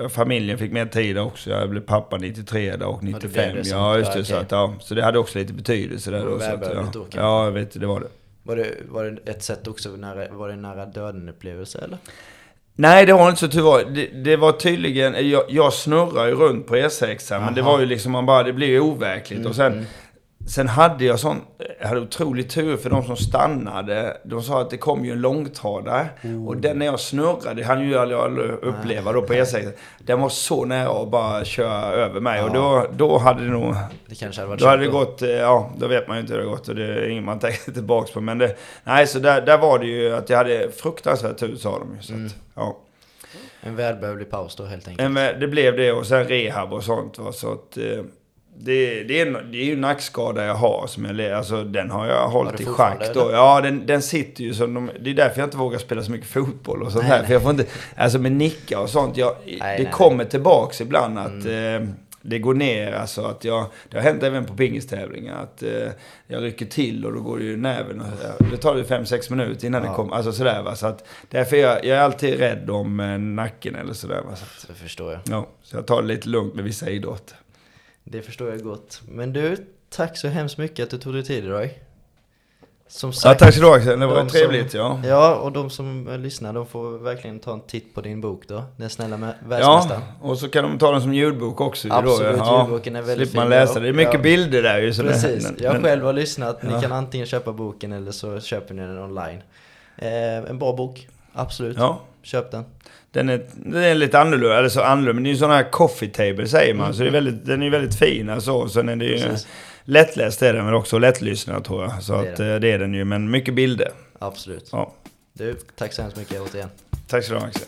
Speaker 2: familjen fick mer tid också. Jag blev pappa 93 där och
Speaker 1: det blev
Speaker 2: 95.
Speaker 1: det som-
Speaker 2: Ja, just det.
Speaker 1: ja,
Speaker 2: Så, att, ja, så det hade också lite betydelse där då. Så att, ja. ja, jag vet det var det.
Speaker 1: Var det, var det ett sätt också, nära, var det en nära döden upplevelse eller?
Speaker 2: Nej, det var inte så var. Det, det var tydligen, jag, jag snurrar ju runt på E6, men det var ju liksom, man bara, det blev ju overkligt. och sen,
Speaker 1: mm.
Speaker 2: Sen hade jag sån, jag hade otroligt tur för de som stannade. De sa att det kom ju en långtradare. Och den när jag snurrade, han ju aldrig uppleva då på E6. Den var så nära att bara köra över mig. Och då, då hade det nog,
Speaker 1: Det kanske hade varit
Speaker 2: då hade det gått, eh, ja, då vet man ju inte hur det har gått och det är inget man tänker tillbaka på. Men det, nej, så där, där var det ju att jag hade fruktansvärt tur sa de ju. Så
Speaker 1: Mm.
Speaker 2: att, ja.
Speaker 1: En välbehövlig paus då helt enkelt.
Speaker 2: Men det blev det och sen rehab och sånt. Va? Så att, eh, det, det, är, det är ju en nackskada jag har. Som jag, alltså, den har jag hållit i schack. Då. Ja, den, den sitter ju som de, Det är därför jag inte vågar spela så mycket fotboll och sånt
Speaker 1: Nej,
Speaker 2: här.
Speaker 1: nej.
Speaker 2: För jag får inte, alltså med nickar och sånt. Jag, det
Speaker 1: nej, Mm.
Speaker 2: kommer tillbaks ibland att eh, det går ner. Alltså att jag, det har hänt även på pingistävlingar. Att eh, jag rycker till och då går det ju näven. Och, det tar det 5-6 minuter innan
Speaker 1: Ja.
Speaker 2: det kommer. Alltså sådär va. Så att, därför är jag, jag är alltid rädd om eh, nacken eller sådär va. Så att,
Speaker 1: Det förstår jag.
Speaker 2: Ja, så jag tar det lite lugnt med vissa idrotter.
Speaker 1: Det förstår jag gott. Men du, tack så hemskt mycket att du tog dig tid idag. Som
Speaker 2: Ja,
Speaker 1: sagt,
Speaker 2: tack så du ha Axel, det var
Speaker 1: de
Speaker 2: trevligt.
Speaker 1: som-
Speaker 2: Ja.
Speaker 1: Ja, och de som lyssnar, de får verkligen ta en titt på din bok då. Den snälla med
Speaker 2: ja,
Speaker 1: världsmästaren.
Speaker 2: och så kan de ta den som ljudbok också.
Speaker 1: Absolut,
Speaker 2: då, ja.
Speaker 1: ljudboken är väldigt
Speaker 2: Slipper man
Speaker 1: fin.
Speaker 2: läsa det. Det är mycket
Speaker 1: Ja.
Speaker 2: bilder där ju. Så det-
Speaker 1: Precis,
Speaker 2: men-
Speaker 1: jag själv har lyssnat. Ni
Speaker 2: Ja.
Speaker 1: kan antingen köpa boken eller så köper ni den online. Eh, en bra bok, absolut.
Speaker 2: Ja,
Speaker 1: Köp den.
Speaker 2: den är, den är lite annorlunda, eller så annorlunda, men det är ju sån här coffee table säger man. Så det är väldigt, den är väldigt fin alltså. Sen är det ju
Speaker 1: Precis.
Speaker 2: lättläst är den men också lättlyssnad tror jag. Så
Speaker 1: Det är
Speaker 2: att
Speaker 1: den.
Speaker 2: eh, det är den ju, men mycket bilder.
Speaker 1: Absolut.
Speaker 2: Ja.
Speaker 1: Du, tack så hemskt mycket återigen.
Speaker 2: Tack så du ha Axel.